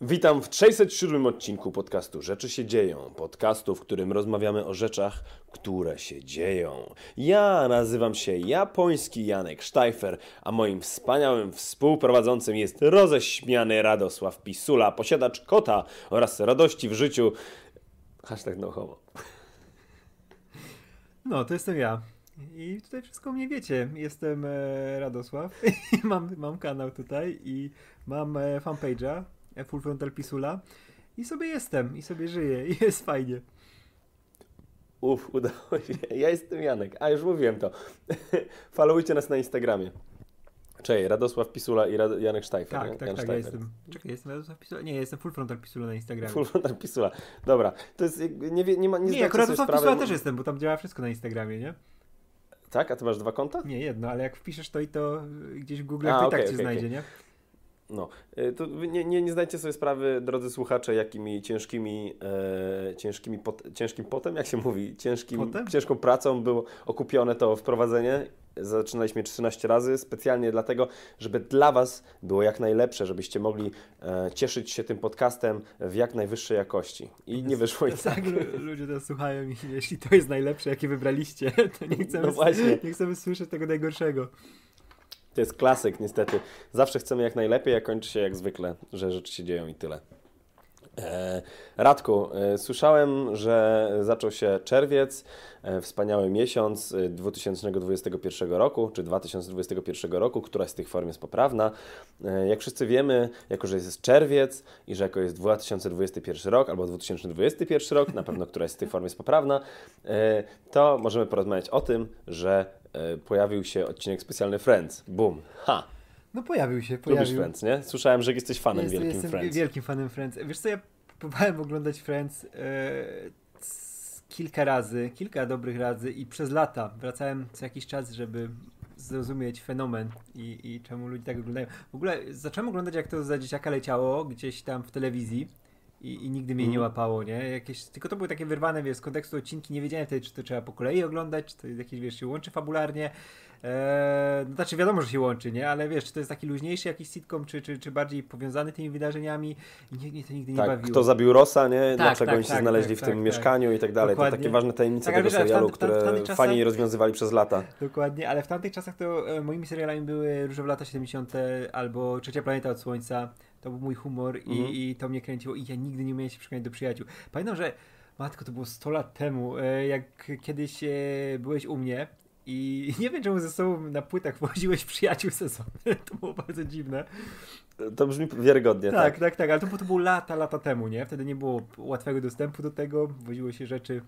Witam w 607 odcinku podcastu Rzeczy się dzieją. Podcastu, w którym rozmawiamy o rzeczach, które się dzieją. Ja nazywam się japoński Janek Sztajfer, a moim wspaniałym współprowadzącym jest roześmiany Radosław Pisula, posiadacz kota oraz radości w życiu. Hashtag no homo. No, to jestem ja. I tutaj wszystko mnie wiecie. Jestem e, Radosław i mam, mam kanał tutaj i mam e, fanpage'a Full Frontal Pisula i sobie jestem, i sobie żyję, i jest fajnie. Uf, udało się. Ja jestem Janek, a już mówiłem to. Followujcie nas na Instagramie. Cześć, Radosław Pisula i Rad Janek Sztajfer. Tak, tak, Jan tak, ja jestem. Czekaj, jestem Radosław Pisula? Nie, jestem Full Frontal Pisula na Instagramie. Full Frontal Pisula. Dobra, to jest, nie, nie, nie ma, nie, nie jako Radosław Pisula też jestem, bo tam działa wszystko na Instagramie, nie? Tak? A ty masz dwa konta? Nie, jedno, ale jak wpiszesz to i to gdzieś w Google, to i okay, tak cię okay, znajdzie, okay. nie? No, y, to nie, nie, nie zdajcie sobie sprawy, drodzy słuchacze, jakimi ciężkimi, e, ciężkimi pot, ciężkim potem, jak się mówi, ciężkim, ciężką pracą było okupione to wprowadzenie. Zaczynaliśmy 13 razy, specjalnie dlatego, żeby dla Was było jak najlepsze, żebyście mogli e, cieszyć się tym podcastem w jak najwyższej jakości. I nie wyszło i tak. tak. Ludzie to słuchają i jeśli to jest najlepsze, jakie wybraliście, to nie chcemy, no nie chcemy słyszeć tego najgorszego. To jest klasyk, niestety. Zawsze chcemy jak najlepiej, a kończy się jak zwykle, że rzeczy się dzieją i tyle. E, Radku, e, słyszałem, że zaczął się czerwiec, e, wspaniały miesiąc 2021 roku, czy 2021 roku, która z tych form jest poprawna. Jak wszyscy wiemy, jako że jest czerwiec i że jako jest 2021 rok albo 2021 rok, na pewno która z tych form jest poprawna, to możemy porozmawiać o tym, że pojawił się odcinek specjalny Friends. Boom. Ha! No pojawił się, pojawił. Lubisz Friends, nie? Słyszałem, że jesteś fanem Jest, wielkim jestem Friends. wielkim fanem Friends. Wiesz co, ja próbowałem oglądać Friends e, kilka razy, kilka dobrych razy i przez lata wracałem co jakiś czas, żeby zrozumieć fenomen i, i czemu ludzie tak oglądają. W ogóle zacząłem oglądać jak to za dzieciaka leciało gdzieś tam w telewizji i, i nigdy mnie nie mhm. łapało, nie? Jakieś, tylko to były takie wyrwane, wiesz, z kontekstu odcinki, nie wiedziałem wtedy, czy to trzeba po kolei oglądać, czy to jakieś, wiesz, się łączy fabularnie. Eee, znaczy wiadomo, że się łączy, nie? Ale wiesz, czy to jest taki luźniejszy jakiś sitcom, czy, czy, czy bardziej powiązany tymi wydarzeniami i nie, nie, to nigdy tak, nie bawiło. kto zabił Rosa, nie? Tak, Dlaczego tak, oni się tak, znaleźli tak, w tym tak, mieszkaniu i tak dalej. Dokładnie. To takie ważne tajemnice tego serialu, które czasach, fani rozwiązywali przez lata. Dokładnie, ale w tamtych czasach to e, moimi serialami były Różowe lata 70. albo Trzecia planeta od Słońca. To był mój humor i, mm. i to mnie kręciło i ja nigdy nie umiałem się przekonać do przyjaciół. Pamiętam, że matko, to było 100 lat temu, e, jak kiedyś e, byłeś u mnie i nie wiem, czemu ze sobą na płytach woziłeś przyjaciół sezonu. To było bardzo dziwne. To brzmi wiarygodnie. Tak, tak, tak, tak ale to, to było lata, lata temu, nie? Wtedy nie było łatwego dostępu do tego, woziło się rzeczy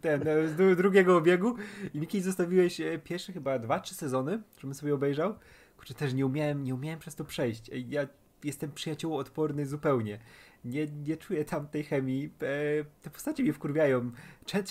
ten, z drugiego obiegu i mi kiedyś zostawiłeś e, pierwsze chyba dwa, trzy sezony, żebym sobie obejrzał. Kurczę, też nie umiałem, nie umiałem przez to przejść. Ja jestem przyjaciół-odporny zupełnie. Nie, nie czuję tam tej chemii. E, te postacie mnie wkurwiają.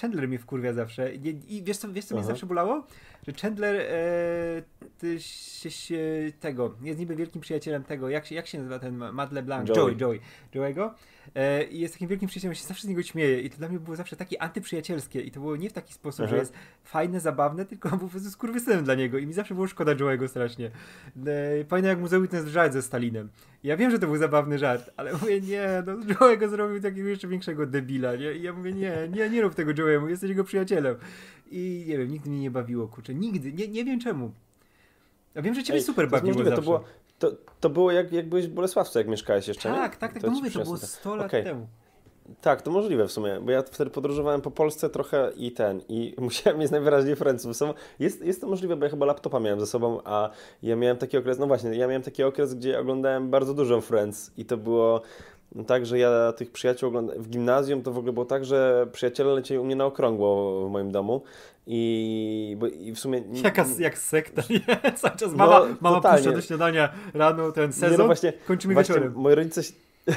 Chandler mnie wkurwia zawsze. Nie, I wiesz co, wiesz, co mnie zawsze bolało? Że Chandler e, ty się, się, tego, jest niby wielkim przyjacielem tego, jak się, jak się nazywa ten Matt LeBlanc? Joey. Joey, Joey Joey'ego. E, I jest takim wielkim przyjacielem, się zawsze z niego śmieje. I to dla mnie było zawsze takie antyprzyjacielskie. I to było nie w taki sposób, Aha. że jest fajne, zabawne, tylko po prostu skurwysynem dla niego. I mi zawsze było szkoda Joey'ego strasznie. E, pamiętam jak mu zrobił ten żart ze Stalinem. Ja wiem, że to był zabawny żart, ale mówię, nie, no Joey'ego zrobił takiego jeszcze większego debila, nie? I ja mówię, nie, nie, nie rób tego Joey'emu, jesteś jego przyjacielem. I nie wiem, nigdy mnie nie bawiło, kurczę, nigdy, nie, nie wiem czemu. Ja wiem, że ciebie Ej, super bawiło możliwe, to było, to, to było jak, jak byłeś w Bolesławce, jak mieszkałeś jeszcze, Tak, nie? tak, tak, to no mówię, to było 100 lat okay. temu. Tak, to możliwe w sumie, bo ja wtedy podróżowałem po Polsce trochę i ten, i musiałem mieć najwyraźniej Franców sobą. Jest, jest to możliwe, bo ja chyba laptopa miałem ze sobą, a ja miałem taki okres, no właśnie, ja miałem taki okres, gdzie oglądałem bardzo dużo Friends i to było tak, że ja tych przyjaciół oglądałem w gimnazjum, to w ogóle było tak, że przyjaciele lecieli u mnie na okrągło w moim domu i, bo, i w sumie... Jaka, jak sekta, nie? Cały czas mama, no, mama puszcza do śniadania rano ten sezon, nie, no właśnie, kończymy właśnie wieczorem. Moi rodzice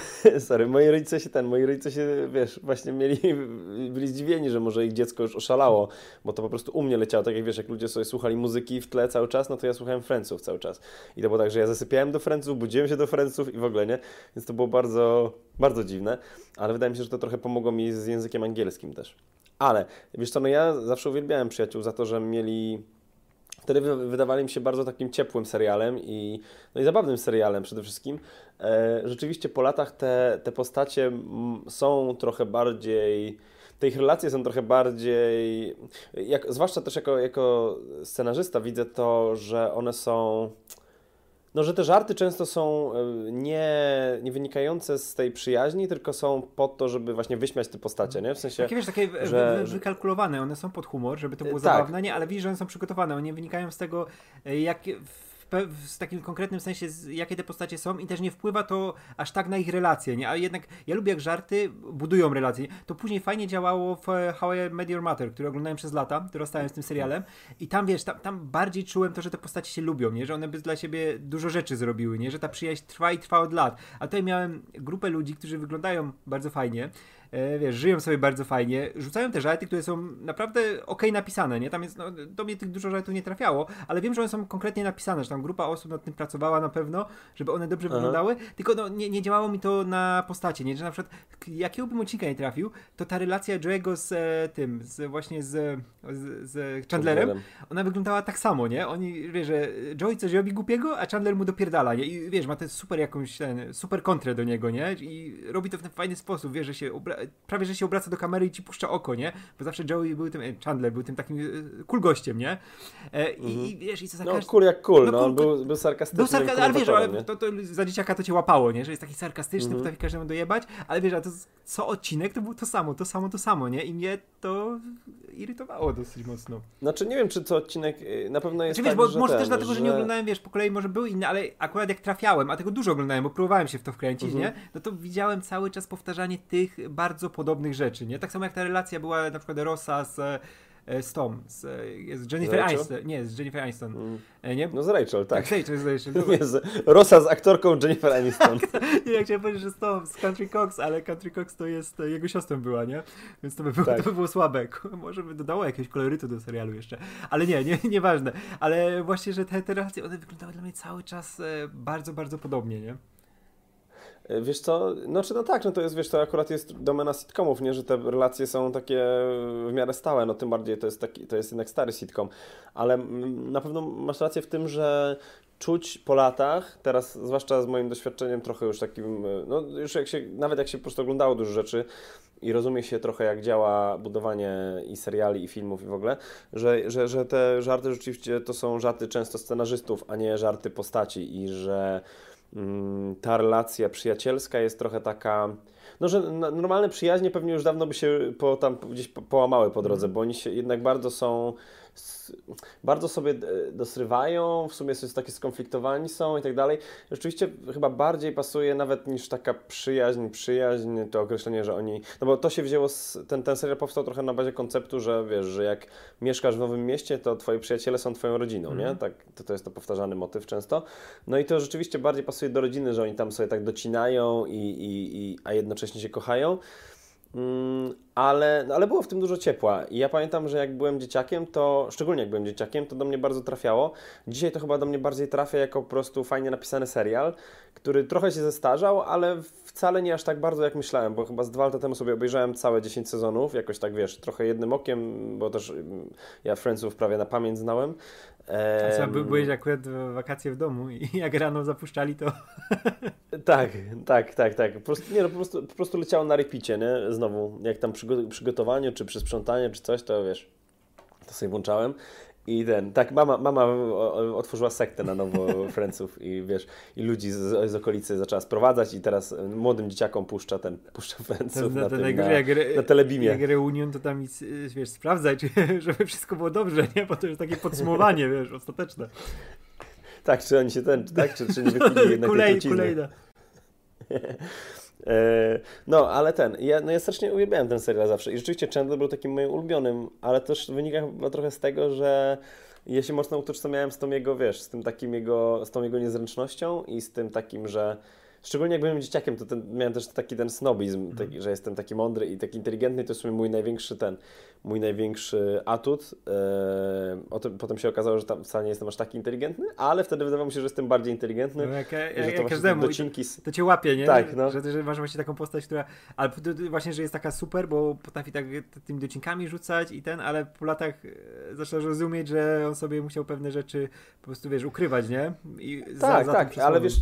Sorry, moi rodzice się ten, moi rodzice się, wiesz, właśnie mieli, byli zdziwieni, że może ich dziecko już oszalało, bo to po prostu u mnie leciało, tak jak wiesz, jak ludzie sobie słuchali muzyki w tle cały czas, no to ja słuchałem Friendsów cały czas. I to było tak, że ja zasypiałem do Friendsów, budziłem się do Friendsów i w ogóle, nie? Więc to było bardzo, bardzo dziwne, ale wydaje mi się, że to trochę pomogło mi z językiem angielskim też. Ale, wiesz co, no ja zawsze uwielbiałem przyjaciół za to, że mieli wtedy wydawali mi się bardzo takim ciepłym serialem i, no i zabawnym serialem przede wszystkim. E, rzeczywiście po latach te, te postacie są trochę bardziej te ich relacje są trochę bardziej, jak, zwłaszcza też jako, jako scenarzysta widzę to, że one są no, że te żarty często są e, nie, nie wynikające z tej przyjaźni, tylko są po to, żeby właśnie wyśmiać te postacie, nie? W sensie, takie, wiesz, takie że, wy, wykalkulowane, one są pod humor, żeby to było tak. zabawne, nie? Ale widzisz, że one są przygotowane, one nie wynikają z tego, e, jak w takim konkretnym sensie, jakie te postacie są i też nie wpływa to aż tak na ich relacje, nie? A jednak ja lubię jak żarty budują relacje. To później fajnie działało w How I Met Your Mother, który oglądałem przez lata, dorastałem z tym serialem i tam, wiesz, tam, tam bardziej czułem to, że te postacie się lubią, nie? Że one by dla siebie dużo rzeczy zrobiły, nie? Że ta przyjaźń trwa i trwa od lat. A tutaj miałem grupę ludzi, którzy wyglądają bardzo fajnie, E, wiesz, żyją sobie bardzo fajnie, rzucają te żarty, które są naprawdę ok napisane, nie? Tam jest, no, do mnie tych dużo żartów nie trafiało, ale wiem, że one są konkretnie napisane, że tam grupa osób nad tym pracowała na pewno, żeby one dobrze Aha. wyglądały, tylko no, nie, nie działało mi to na postacie, nie? Że na przykład jakiego bym odcinka nie trafił, to ta relacja Joe'ego z e, tym, z właśnie z, z, z Chandlerem, ona wyglądała tak samo, nie? Oni, wiesz, że Joey coś robi głupiego, a Chandler mu dopierdala, nie? I wiesz, ma ten super jakąś, ten, super kontrę do niego, nie? I robi to w ten fajny sposób, wiesz, że się prawie, że się obraca do kamery i ci puszcza oko, nie? Bo zawsze Joey był tym, e, Chandler był tym takim e, cool gościem, nie? E, i, mhm. I, wiesz, i co za No cool jak cool, no, no cool, był, był sarkastyczny. Był sarka ale wiesz, ale to, to, za dzieciaka to cię łapało, nie? Że jest taki sarkastyczny, mhm. potrafi każdemu dojebać, ale wiesz, a to co odcinek to było to samo, to samo, to samo, nie? I mnie to irytowało dosyć mocno. Znaczy nie wiem, czy co odcinek y, na pewno jest znaczy, tak, wiesz, bo może ten, też dlatego, że... że... nie oglądałem, wiesz, po kolei może był inny, ale akurat jak trafiałem, a tego dużo oglądałem, bo próbowałem się w to wkręcić, mhm. nie? No to widziałem cały czas powtarzanie tych bardzo podobnych rzeczy, nie? Tak samo jak ta relacja była na przykład Rosa z z Tom, z, z Jennifer Aniston. Nie, z Jennifer Aniston. Mm. E, nie? No z Rachel, tak. Tak, Rachel, z Rachel. Nie, z Rosa z aktorką Jennifer Aniston. Tak, nie, ja chciałem powiedzieć, że z Tom, z Country Cox, ale Country Cox to jest, e, jego siostrą była, nie? Więc to by było, tak. to by było słabe. Może by dodało jakiegoś kolorytu do serialu jeszcze. Ale nie, nie, nieważne. Ale właśnie, że te, te relacje, one wyglądały dla mnie cały czas bardzo, bardzo podobnie, nie? Wiesz co, no czy no tak, no to jest, wiesz, to akurat jest domena sitcomów, nie, że te relacje są takie w miarę stałe, no tym bardziej to jest taki, to jest jednak stary sitcom, ale na pewno masz rację w tym, że czuć po latach, teraz zwłaszcza z moim doświadczeniem trochę już takim, no już jak się, nawet jak się po prostu oglądało dużo rzeczy i rozumie się trochę jak działa budowanie i seriali, i filmów i w ogóle, że, że, że te żarty rzeczywiście to są żarty często scenarzystów, a nie żarty postaci i że Mm, ta relacja przyjacielska jest trochę taka. No, że normalne przyjaźnie pewnie już dawno by się po, tam gdzieś połamały po drodze, mm. bo oni się jednak bardzo są bardzo sobie e, dosrywają, w sumie są takie skonfliktowani są i tak dalej. Rzeczywiście chyba bardziej pasuje nawet niż taka przyjaźń, przyjaźń, to określenie, że oni, no bo to się wzięło, z, ten, ten serial powstał trochę na bazie konceptu, że wiesz, że jak mieszkasz w nowym mieście, to twoi przyjaciele są twoją rodziną, mm. nie? Mhm. Tak, to, to jest to powtarzany motyw często. No i to rzeczywiście bardziej pasuje do rodziny, że oni tam sobie tak docinają i, i, i a jednocześnie się kochają. Mm, ale, no ale było w tym dużo ciepła. I ja pamiętam, że jak byłem dzieciakiem, to szczególnie jak byłem dzieciakiem, to do mnie bardzo trafiało. Dzisiaj to chyba do mnie bardziej trafia jako po prostu fajnie napisany serial, który trochę się zestarzał, ale wcale nie aż tak bardzo jak myślałem, bo chyba z dwa lata temu sobie obejrzałem całe 10 sezonów, jakoś tak wiesz, trochę jednym okiem, bo też mm, ja Friendsów prawie na pamięć znałem. A co, byłeś akurat w wakacje w domu i jak rano zapuszczali to... tak, tak, tak, tak. Po prostu, nie, no, po, prostu, po prostu leciało na repicie, nie? Znowu, jak tam przy przygotowaniu, czy przy sprzątaniu, czy coś, to wiesz, to sobie włączałem i ten, tak, mama, mama otworzyła sektę na nowo Friendsów i wiesz, i ludzi z, z okolicy zaczęła sprowadzać i teraz młodym dzieciakom puszcza ten, puszcza Friendsów na, ten, na, jak, na telebimie. Jak reunion, to tam wiesz, sprawdzaj, czy, żeby wszystko było dobrze, nie? Bo to jest takie podsumowanie, wiesz, ostateczne. Tak, czy oni się ten, tak, czy, czy nie wypili jednak Kulej, tej. E, no, ale ten, ja, no ja strasznie uwielbiałem ten serial zawsze i rzeczywiście Chandler był takim moim ulubionym, ale też wynika chyba trochę z tego, że ja się mocno utożsamiałem z tą jego, wiesz, z tym takim jego, z tą jego niezręcznością i z tym takim, że szczególnie jak byłem dzieciakiem, to ten, miałem też taki ten snobizm, Mhm. taki, że jestem taki mądry i taki inteligentny, to jest w sumie mój największy ten, mój największy atut. E, o tym, potem się okazało, że tam wcale nie jestem aż taki inteligentny, ale wtedy wydawało mi się, że jestem bardziej inteligentny. No, jak, jak, że to jak każdemu. docinki... To cię łapie, nie? Tak, no. Że, że masz właśnie taką postać, która. Ale właśnie, że jest taka super, bo potrafi tak tymi docinkami rzucać i ten, ale po latach e, zaczyna rozumieć, że on sobie musiał pewne rzeczy po prostu, wiesz, ukrywać, nie? I Tak, za tak, ale wiesz,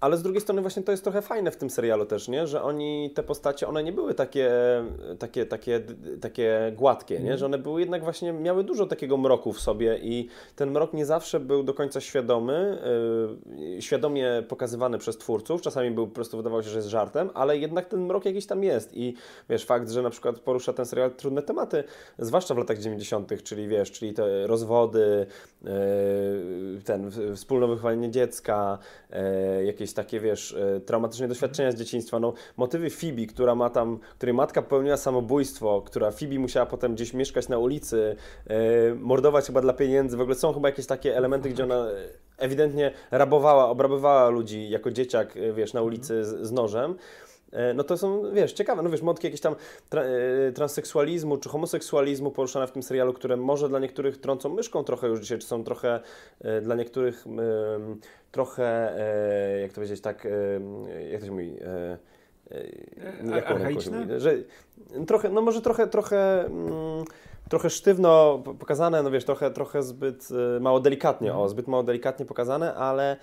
ale z drugiej strony właśnie to jest trochę fajne w tym serialu też, nie? Że oni, te postacie, one nie były takie, takie, takie, takie gładkie, nie? Mhm. Że one były jednak właśnie, miały dużo takiego mroku w sobie i ten mrok nie zawsze był do końca świadomy, yy, świadomie pokazywany przez twórców, czasami był po prostu, wydawało się, że jest żartem, ale jednak ten mrok jakiś tam jest i wiesz, fakt, że na przykład porusza ten serial trudne tematy, zwłaszcza w latach 90., czyli wiesz, czyli te rozwody, yy, ten wspólne wychowanie dziecka, e, jakieś takie, wiesz, e, traumatyczne doświadczenia z dzieciństwa. No, motywy Phoebe, która ma tam, której matka popełniła samobójstwo, która Phoebe musiała potem gdzieś mieszkać na ulicy, e, mordować chyba dla pieniędzy. W ogóle są chyba jakieś takie elementy, gdzie ona ewidentnie rabowała, obrabowała ludzi jako dzieciak, e, wiesz, na ulicy z, z nożem. E, No to są, wiesz, ciekawe, no wiesz, wątki jakieś tam tra e, transseksualizmu czy homoseksualizmu poruszane w tym serialu, które może dla niektórych trącą myszką trochę już dzisiaj, czy są trochę e, dla niektórych trochę, e, jak to powiedzieć, tak, jak to się mówi, archaiczne? mówi, że trochę, no może trochę, trochę, mm, trochę sztywno po- pokazane, no wiesz, trochę, trochę zbyt mało delikatnie, o, zbyt mało delikatnie pokazane, ale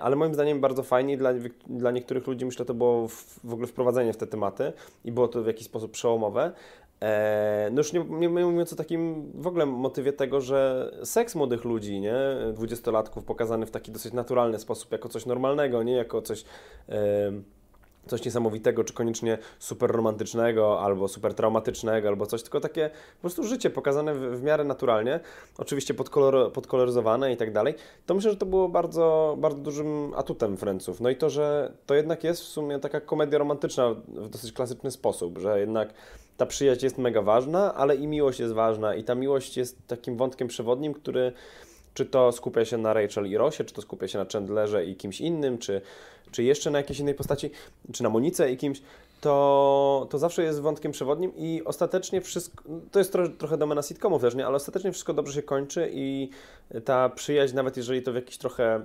Ale moim zdaniem bardzo fajnie dla, dla niektórych ludzi myślę to było w, w ogóle wprowadzenie w te tematy i było to w jakiś sposób przełomowe. E, no już nie, nie mówiąc o takim w ogóle motywie tego, że seks młodych ludzi, nie, dwudziestolatków pokazany w taki dosyć naturalny sposób, jako coś normalnego, nie jako coś... E, coś niesamowitego, czy koniecznie super romantycznego, albo super traumatycznego, albo coś, tylko takie po prostu życie pokazane w, w miarę naturalnie, oczywiście podkolor, podkoloryzowane i tak dalej, to myślę, że to było bardzo, bardzo dużym atutem Franców. No i to, że to jednak jest w sumie taka komedia romantyczna w dosyć klasyczny sposób, że jednak ta przyjaźń jest mega ważna, ale i miłość jest ważna i ta miłość jest takim wątkiem przewodnim, który czy to skupia się na Rachel i Rosie, czy to skupia się na Chandlerze i kimś innym, czy, czy jeszcze na jakiejś innej postaci, czy na Monice i kimś, to, to zawsze jest wątkiem przewodnim i ostatecznie wszystko, to jest tro, trochę domena sitcomów też, nie? ale ostatecznie wszystko dobrze się kończy i ta przyjaźń, nawet jeżeli to w jakiś trochę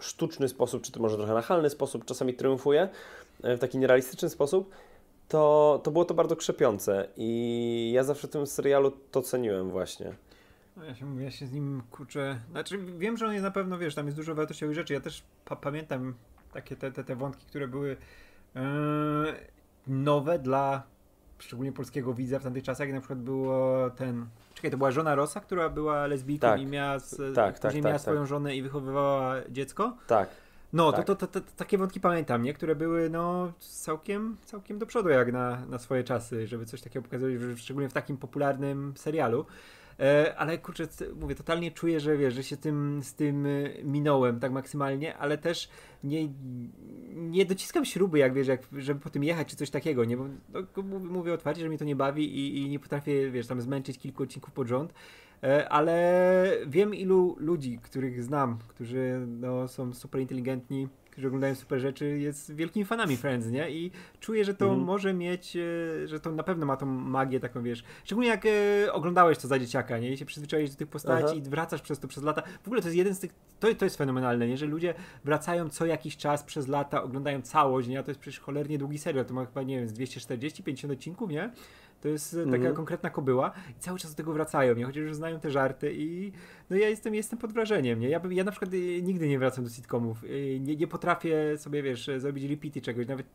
sztuczny sposób, czy to może trochę nachalny sposób czasami triumfuje, e, w taki nierealistyczny sposób, to, to było to bardzo krzepiące i ja zawsze w tym serialu to ceniłem właśnie. No ja, się, ja się z nim kurczę. Znaczy, wiem, że on jest na pewno, wiesz, tam jest dużo wartościowych rzeczy. Ja też pa pamiętam takie te, te, te wątki, które były e, nowe dla szczególnie polskiego widza w tamtych czasach, jak na przykład było ten. Czekaj, to była żona Rosa, która była lesbijką Tak. i miała, z, Tak, tak, tak, miała tak. swoją żonę i wychowywała dziecko. Tak. No, Tak. to, to, to, to takie wątki pamiętam, nie? Które były no całkiem, całkiem do przodu jak na, na swoje czasy, żeby coś takiego pokazać, szczególnie w takim popularnym serialu. E, ale kurczę, mówię, totalnie czuję, że wiesz, że się tym, z tym y, minąłem tak maksymalnie, ale też nie, nie dociskam śruby, jak wiesz, jak, żeby po tym jechać czy coś takiego, nie? Bo no, mówię, mówię otwarcie, że mnie to nie bawi i, i nie potrafię, wiesz, tam zmęczyć kilku odcinków pod rząd. E, ale wiem ilu ludzi, których znam, którzy no, są super inteligentni, którzy oglądają super rzeczy, jest wielkimi fanami Friends, nie? I czuję, że to Mhm. może mieć, e, że to na pewno ma tą magię taką, wiesz, szczególnie jak e, oglądałeś to za dzieciaka, nie? I się przyzwyczaiłeś do tych postaci Aha. i wracasz przez to przez lata. W ogóle to jest jeden z tych, to, to jest fenomenalne, nie? Że ludzie wracają co jakiś czas przez lata, oglądają całość, nie? A to jest przecież cholernie długi serial, to ma chyba, nie wiem, z 240-50 odcinków, nie? To jest e, taka Mhm. konkretna kobyła i cały czas do tego wracają, nie? Chociaż już znają te żarty i no ja jestem, jestem pod wrażeniem, nie? Ja, bym- ja na przykład y, nigdy nie wracam do sitcomów. Y, Nie, nie potrafię sobie, wiesz, zrobić repeaty czegoś, nawet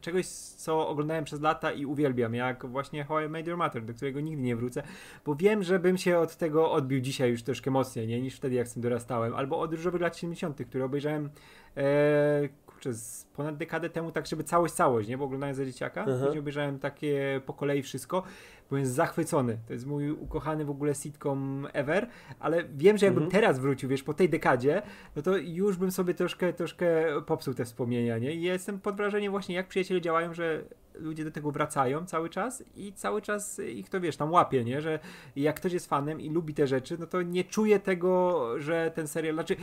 czegoś, co oglądałem przez lata i uwielbiam, jak właśnie How I Made Your Mother, do którego nigdy nie wrócę, bo wiem, że bym się od tego odbił dzisiaj już troszkę mocniej, nie? Niż wtedy, jak z tym dorastałem. Albo od Różowych lat 70., które obejrzałem e, kurczę, z ponad dekadę temu, tak żeby całość, całość, nie? Bo oglądałem za dzieciaka, później obejrzałem takie po kolei wszystko. Byłem zachwycony. To jest mój ukochany w ogóle sitcom ever, ale wiem, że jakbym mhm. teraz wrócił, wiesz, po tej dekadzie, no to już bym sobie troszkę, troszkę popsuł te wspomnienia, nie? I jestem pod wrażeniem właśnie, jak przyjaciele działają, że ludzie do tego wracają cały czas i cały czas ich to, wiesz, tam łapie, nie? Że jak ktoś jest fanem i lubi te rzeczy, no to nie czuje tego, że ten serial, znaczy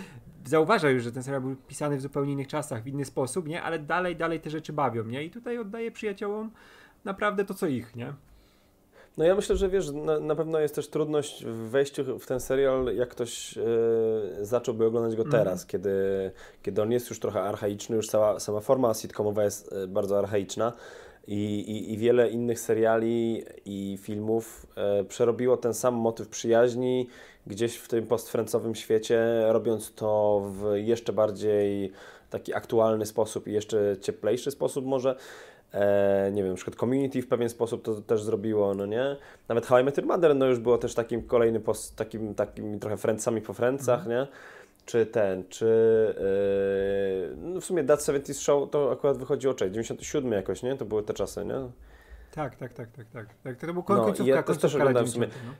zauważa już, że ten serial był pisany w zupełnie innych czasach, w inny sposób, nie? Ale dalej, dalej te rzeczy bawią, nie? I tutaj oddaję przyjaciołom naprawdę to, co ich, nie? No ja myślę, że wiesz, na, na, pewno jest też trudność w wejściu w ten serial, jak ktoś yy, zacząłby oglądać go teraz, mm. kiedy, kiedy on jest już trochę archaiczny, już cała, sama forma sitcomowa jest yy, bardzo archaiczna i, i, i, wiele innych seriali i filmów yy, przerobiło ten sam motyw przyjaźni gdzieś w tym postfrancowym świecie, robiąc to w jeszcze bardziej taki aktualny sposób i jeszcze cieplejszy sposób może. E, nie wiem, na przykład Community w pewien sposób to też zrobiło, no nie? Nawet How I Met Your Mother, no już było też takim kolejnym, post, takim, takim trochę friendsami po friendsach, mm. nie? Czy ten, czy yy, no w sumie That 70 Show to akurat wychodziło, czekaj, 97 jakoś, nie? To były te czasy, nie? Tak, tak, tak, tak, tak. tak to był końcówka, no, ja końcówka też oglądałem w sumie. No.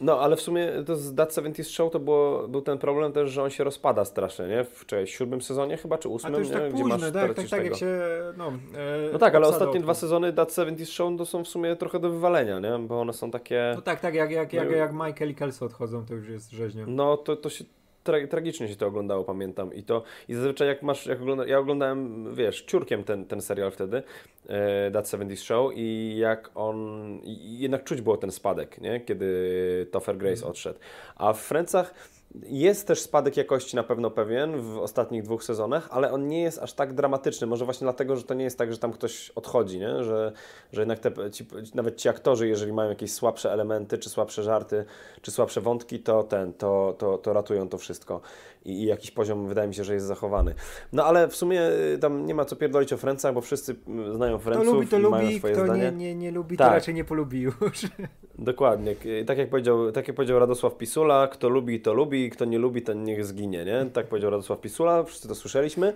No, ale w sumie to z That 70 Show to było, był ten problem też, że on się rozpada strasznie, nie? W czy, siódmym sezonie chyba, czy ósmym, A to już nie? tak późno, masz tak, tak, tak, jak się, no... E, no tak, ale ostatnie dwa sezony That 70 Show to są w sumie trochę do wywalenia, nie? Bo one są takie... No tak, tak, jak, jak, jak, jak Michael i Kelso odchodzą, to już jest rzeźnia. No, to, to się tra tragicznie się to oglądało, pamiętam. I to i zazwyczaj jak masz, jak ogląda, ja oglądałem, wiesz, ciurkiem ten, ten serial wtedy, e, That 70 Show i jak on, i jednak czuć było ten spadek, nie? Kiedy Topher Grace mm. odszedł. A w Francach jest też spadek jakości na pewno pewien w ostatnich dwóch sezonach, ale on nie jest aż tak dramatyczny. Może właśnie dlatego, że to nie jest tak, że tam ktoś odchodzi, nie? Że, że jednak te, ci, nawet ci aktorzy, jeżeli mają jakieś słabsze elementy, czy słabsze żarty, czy słabsze wątki, to ten, to, to, to ratują to wszystko. I, jakiś poziom wydaje mi się, że jest zachowany. No ale w sumie y, tam nie ma co pierdolić o Francach, bo wszyscy y, znają Franców lubi, to i lubi, mają swoje kto zdanie. Nie, nie, nie lubi, tak. to raczej nie polubi już. Dokładnie. Tak jak, powiedział, tak jak powiedział Radosław Pisula, kto lubi, to lubi, kto nie lubi, ten niech zginie, nie? Tak powiedział Radosław Pisula, wszyscy to słyszeliśmy,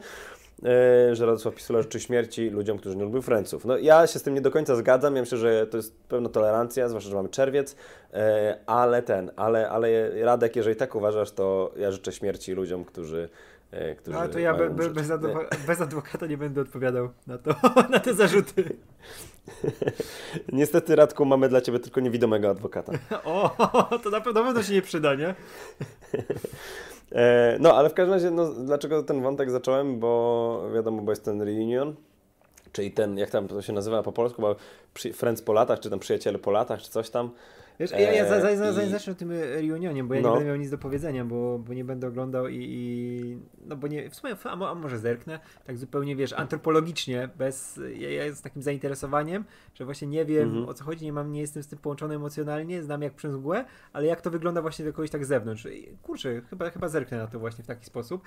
że Radosław Pisula życzy śmierci ludziom, którzy nie lubią Franców. No ja się z tym nie do końca zgadzam, ja myślę, że to jest pewna tolerancja, zwłaszcza, że mamy czerwiec, e, ale ten, ale, ale Radek, jeżeli tak uważasz, to ja życzę śmierci ludziom, którzy e, No to ja be, be, bez, adwoka bez, adwokata nie będę odpowiadał na to, na te zarzuty. Niestety, Radku, mamy dla Ciebie tylko niewidomego adwokata. o, to na pewno, na pewno się nie przyda, nie? E, no, ale w każdym razie, no, dlaczego ten wątek zacząłem? Bo wiadomo, bo jest ten reunion, czyli ten, jak tam to się nazywa po polsku, bo Friends po latach, czy tam Przyjaciele po latach, czy coś tam. Wiesz, ja, ja zanim za, za, zacznę tym reunionie, bo ja no. nie będę miał nic do powiedzenia, bo, bo nie będę oglądał i, i no bo nie, w sumie, a, a, może zerknę, tak zupełnie, wiesz, antropologicznie, bez, ja, ja z takim zainteresowaniem, że właśnie nie wiem mhm. o co chodzi, nie mam, nie jestem z tym połączony emocjonalnie, znam jak przez mgłę, ale jak to wygląda właśnie do kogoś tak z zewnątrz. Kurczę, chyba, chyba zerknę na to właśnie w taki sposób,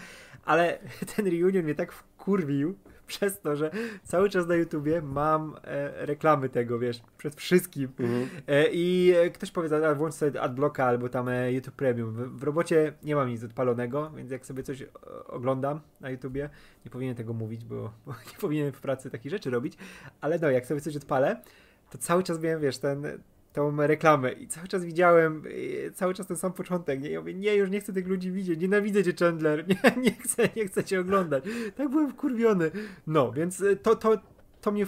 ale ten reunion mnie tak wkurwił, przez to, że cały czas na YouTubie mam e, reklamy tego, wiesz, przed wszystkim. Mhm. E, I ktoś powie, a włącz sobie AdBlocka albo tam e, YouTube Premium. W, w, robocie nie mam nic odpalonego, więc jak sobie coś oglądam na YouTubie, nie powinienem tego mówić, bo, bo nie powinienem w pracy takich rzeczy robić, ale no, jak sobie coś odpalę, to cały czas miałem, wiesz, ten, tą reklamę i cały czas widziałem, y, cały czas ten sam początek, nie? Ja mówię, nie, już nie chcę tych ludzi widzieć, nienawidzę cię Chandler, nie, nie chcę, nie chcę cię oglądać. Tak byłem wkurwiony. No, więc y, to, to, to mnie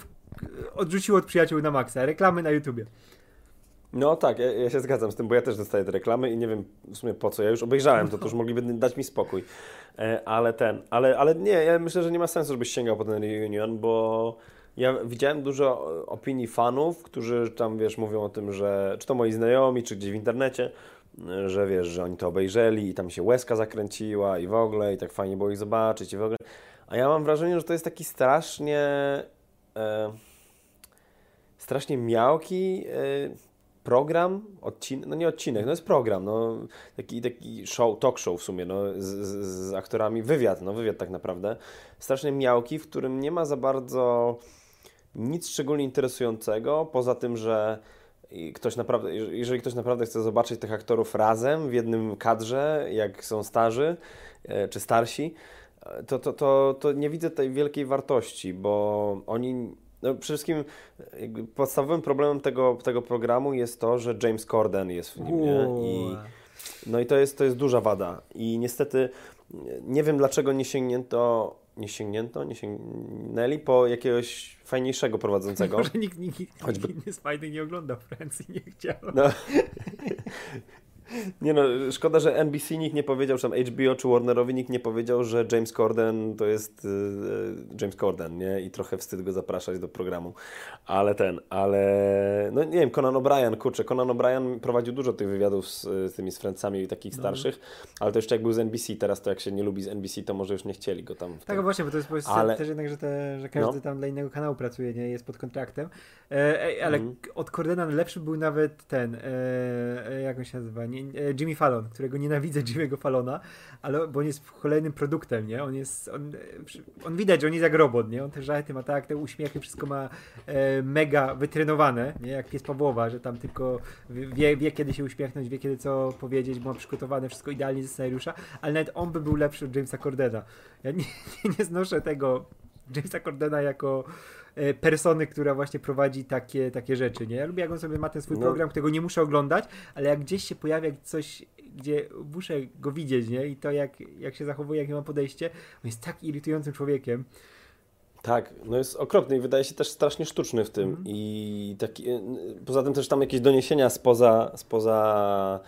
odrzuciło od przyjaciół na maksa. Reklamy na YouTubie. No tak, ja, ja, się zgadzam z tym, bo ja też dostaję te reklamy i nie wiem w sumie po co. Ja już obejrzałem to, to już mogliby dać mi spokój. E, ale ten, ale, ale nie, ja myślę, że nie ma sensu, żebyś sięgał po ten reunion, bo ja widziałem dużo opinii fanów, którzy tam, wiesz, mówią o tym, że czy to moi znajomi, czy gdzieś w internecie, że wiesz, że oni to obejrzeli i tam się łezka zakręciła i w ogóle, i tak fajnie było ich zobaczyć i w ogóle. A ja mam wrażenie, że to jest taki strasznie e, strasznie miałki e, program, odcinek, no nie odcinek, no jest program, no taki, taki show, talk show w sumie, no z, z, z aktorami, wywiad, no wywiad tak naprawdę, strasznie miałki, w którym nie ma za bardzo nic szczególnie interesującego, poza tym, że ktoś naprawdę, jeżeli ktoś naprawdę chce zobaczyć tych aktorów razem w jednym kadrze, jak są starzy e, czy starsi, to, to, to, to nie widzę tej wielkiej wartości, bo oni no przede wszystkim podstawowym problemem tego, tego programu jest to, że James Corden jest w nim, nie? I, no i to jest, to jest duża wada. I niestety nie wiem dlaczego nie sięgnięto, nie sięgnięto, nie sięgnęli po jakiegoś fajniejszego prowadzącego. Może nikt, nikt, nikt, Choćby... nikt z fajny nie ogląda Francji, nie chciał. No. Nie no, szkoda, że NBC nikt nie powiedział, czy tam HBO czy Warnerowi nikt nie powiedział, że James Corden to jest yy, James Corden, nie? I trochę wstyd go zapraszać do programu. Ale ten, ale no nie wiem, Conan O'Brien, kurczę, Conan O'Brien prowadził dużo tych wywiadów z, z tymi z Francami takich no. starszych, ale to jeszcze jak był z NBC, teraz to jak się nie lubi z NBC, to może już nie chcieli go tam. Tak, właśnie, bo to jest po ale... też jednak, że, te, że każdy no. tam dla innego kanału pracuje, nie? Jest pod kontraktem. E, ale mm. od Cordena lepszy był nawet ten, e, e jak on się nazywa? Nie, E, Jimmy Fallon, którego nienawidzę Jimmy'ego Fallona, ale bo on jest kolejnym produktem, nie? On jest, on, e, on widać, że on jest jak robot, nie? On te żarty ma tak, te uśmiechy, wszystko ma e, mega wytrenowane, nie? Jak pies Pawłowa, że tam tylko wie, wie kiedy się uśmiechnąć, wie kiedy co powiedzieć, bo ma przygotowane wszystko idealnie ze scenariusza, ale nawet on by był lepszy od Jamesa Cordena. Ja nie, nie, nie znoszę tego Jamesa Cordena jako persony, która właśnie prowadzi takie, takie rzeczy, nie? Ja lubię, jak on sobie ma ten swój no. program, którego nie muszę oglądać, ale jak gdzieś się pojawia coś, gdzie muszę go widzieć, nie? I to jak, jak się zachowuje, jakie ma podejście, on jest tak irytującym człowiekiem. Tak, no jest okropny i wydaje się też strasznie sztuczny w tym. Mm. I taki, e, poza tym też tam jakieś doniesienia spoza, spoza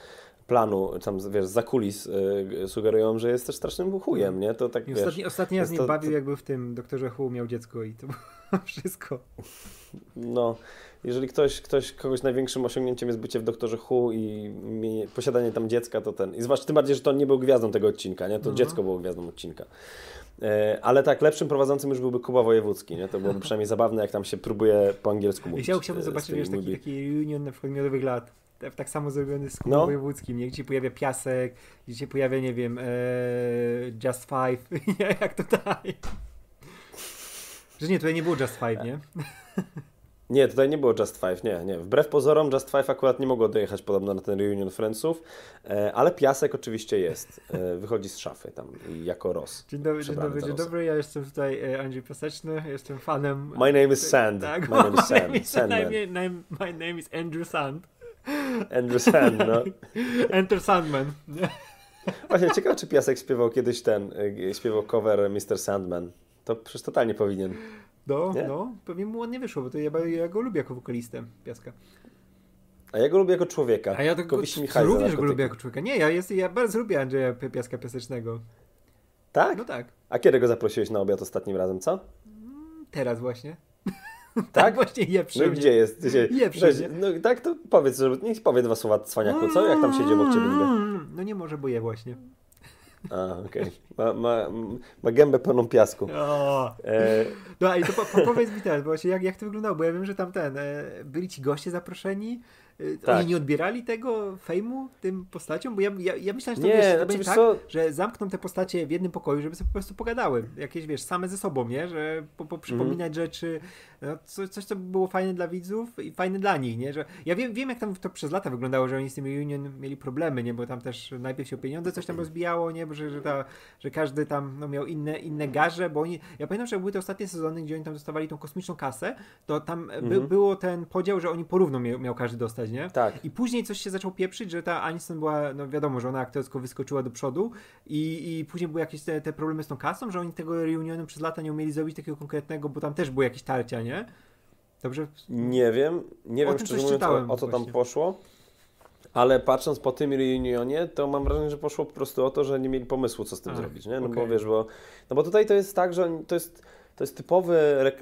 planu, tam wiesz, za kulis y, sugerują, że jest też strasznym chujem, nie? To tak, I ostatni, ostatni raz nie to, bawił, to... jakby w tym Doktorze Hu miał dziecko i to było wszystko. No, jeżeli ktoś, ktoś, kogoś największym osiągnięciem jest bycie w Doktorze Hu i posiadanie tam dziecka, to ten. I zwłaszcza tym bardziej, że to nie był gwiazdą tego odcinka, nie? To no. dziecko było gwiazdą odcinka. E, ale tak, lepszym prowadzącym już byłby Kuba Wojewódzki, nie? To byłoby przynajmniej zabawne, jak tam się próbuje po angielsku mówić. Ja chciałbym e, zobaczyć wiesz, taki, taki reunion na przykład miodowych lat tak samo zrobiony z klubem no. wojewódzkim, nie? gdzie się pojawia piasek, gdzie się pojawia, nie wiem, e, Just Five, jak tutaj. Że nie, tutaj nie było Just Five, nie? Nie, tutaj nie było Just Five, nie, nie. Wbrew pozorom Just Five akurat nie mogło dojechać podobno na ten reunion Friendsów, e, ale piasek oczywiście jest. E, wychodzi z szafy tam jako Ross. Dzień dobry, dzień dobry, dzień dobry. Ja jestem tutaj e, Andrzej Piaseczny, jestem fanem... My name is Sand. Tak, my name is Sand. Sandman. My name is Andrew Sand. Andrew Sand, no. Enter Sandman. Właśnie, ciekawe, czy Piasek śpiewał kiedyś ten, y, śpiewał cover Mr. Sandman. To przecież totalnie powinien. No, nie? no, pewnie mu ładnie wyszło, bo to ja, ja go lubię jako wokalistę Piaska. A ja go lubię jako człowieka. A ja to, go, również go lubię jako człowieka. Nie, ja, jest, ja bardzo lubię Andrzeja Piaska Piasecznego. Tak? No tak. A kiedy go zaprosiłeś na obiad ostatnim razem, co? Mm, teraz właśnie. Tak? tak? właśnie je No gdzie jest? Gdzie, je No tak, to powiedz, że niech powie dwa słowa cwaniaku, co? Jak tam siedzi obok ciebie? No nie może, bo je właśnie. A, okej. Okay. Ma, ma, ma gębę pełną piasku. E... No i to po, po, powiedz mi teraz, właśnie jak, jak to wyglądało, bo ja wiem, że tam ten, e, byli ci goście zaproszeni, Y, tak. Oni nie odbierali tego fejmu tym postaciom? Bo ja, ja, ja myślałem, że to, nie, wiesz, to znaczy, będzie tak, co? że zamkną te postacie w jednym pokoju, żeby sobie po prostu pogadały. Jakieś, wiesz, same ze sobą, nie? Że po, po przypominać mm. rzeczy. No, coś, coś, co było fajne dla widzów i fajne dla nich, nie? Że ja wiem, wiem, jak tam to przez lata wyglądało, że oni z tym Union mieli problemy, nie? Bo tam też najpierw się o pieniądze coś tam rozbijało, nie? Bo że, że, ta, że każdy tam no, miał inne, inne garze, bo oni... Ja pamiętam, że były te ostatnie sezony, gdzie oni tam dostawali tą kosmiczną kasę, to tam mm. by, mhm. było ten podział, że oni porówno miał, miał każdy dostać, nie? Tak. I później coś się zaczął pieprzyć, że ta Aniston była, no wiadomo, że ona aktorsko wyskoczyła do przodu i, i później były jakieś te, te problemy z tą kasą, że oni tego reunionu przez lata nie umieli zrobić takiego konkretnego, bo tam też były jakieś tarcia, nie? Dobrze? Nie wiem, nie o wiem szczerze mówiąc o, o co tam poszło. Ale patrząc po tym reunionie, to mam wrażenie, że poszło po prostu o to, że nie mieli pomysłu, co z tym zrobić, nie? No okay. bo wiesz, bo, no bo tutaj to jest tak, że to jest to jest typowy,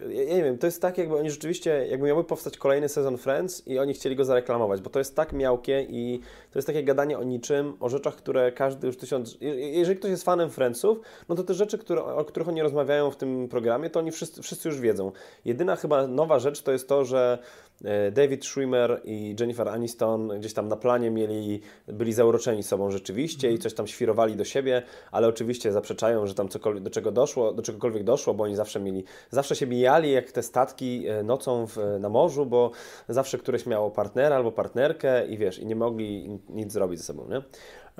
ja nie wiem, to jest tak jakby oni rzeczywiście, jakby miałby powstać kolejny sezon Friends i oni chcieli go zareklamować, bo to jest tak miałkie i to jest takie gadanie o niczym, o rzeczach, które każdy już tysiąc, jeżeli ktoś jest fanem Friendsów, no to te rzeczy, które, o których oni rozmawiają w tym programie, to oni wszyscy, wszyscy już wiedzą. Jedyna chyba nowa rzecz to jest to, że E, David Schwimmer i Jennifer Aniston gdzieś tam na planie mieli, byli zauroczeni sobą rzeczywiście i mhm. coś tam świrowali do siebie, ale oczywiście zaprzeczają, że tam cokolwiek, do czego doszło, do czegokolwiek doszło, bo oni zawsze mieli, zawsze się mijali jak te statki e, nocą w, na morzu, bo zawsze któreś miało partnera albo partnerkę i wiesz, i nie mogli nic zrobić ze sobą, nie?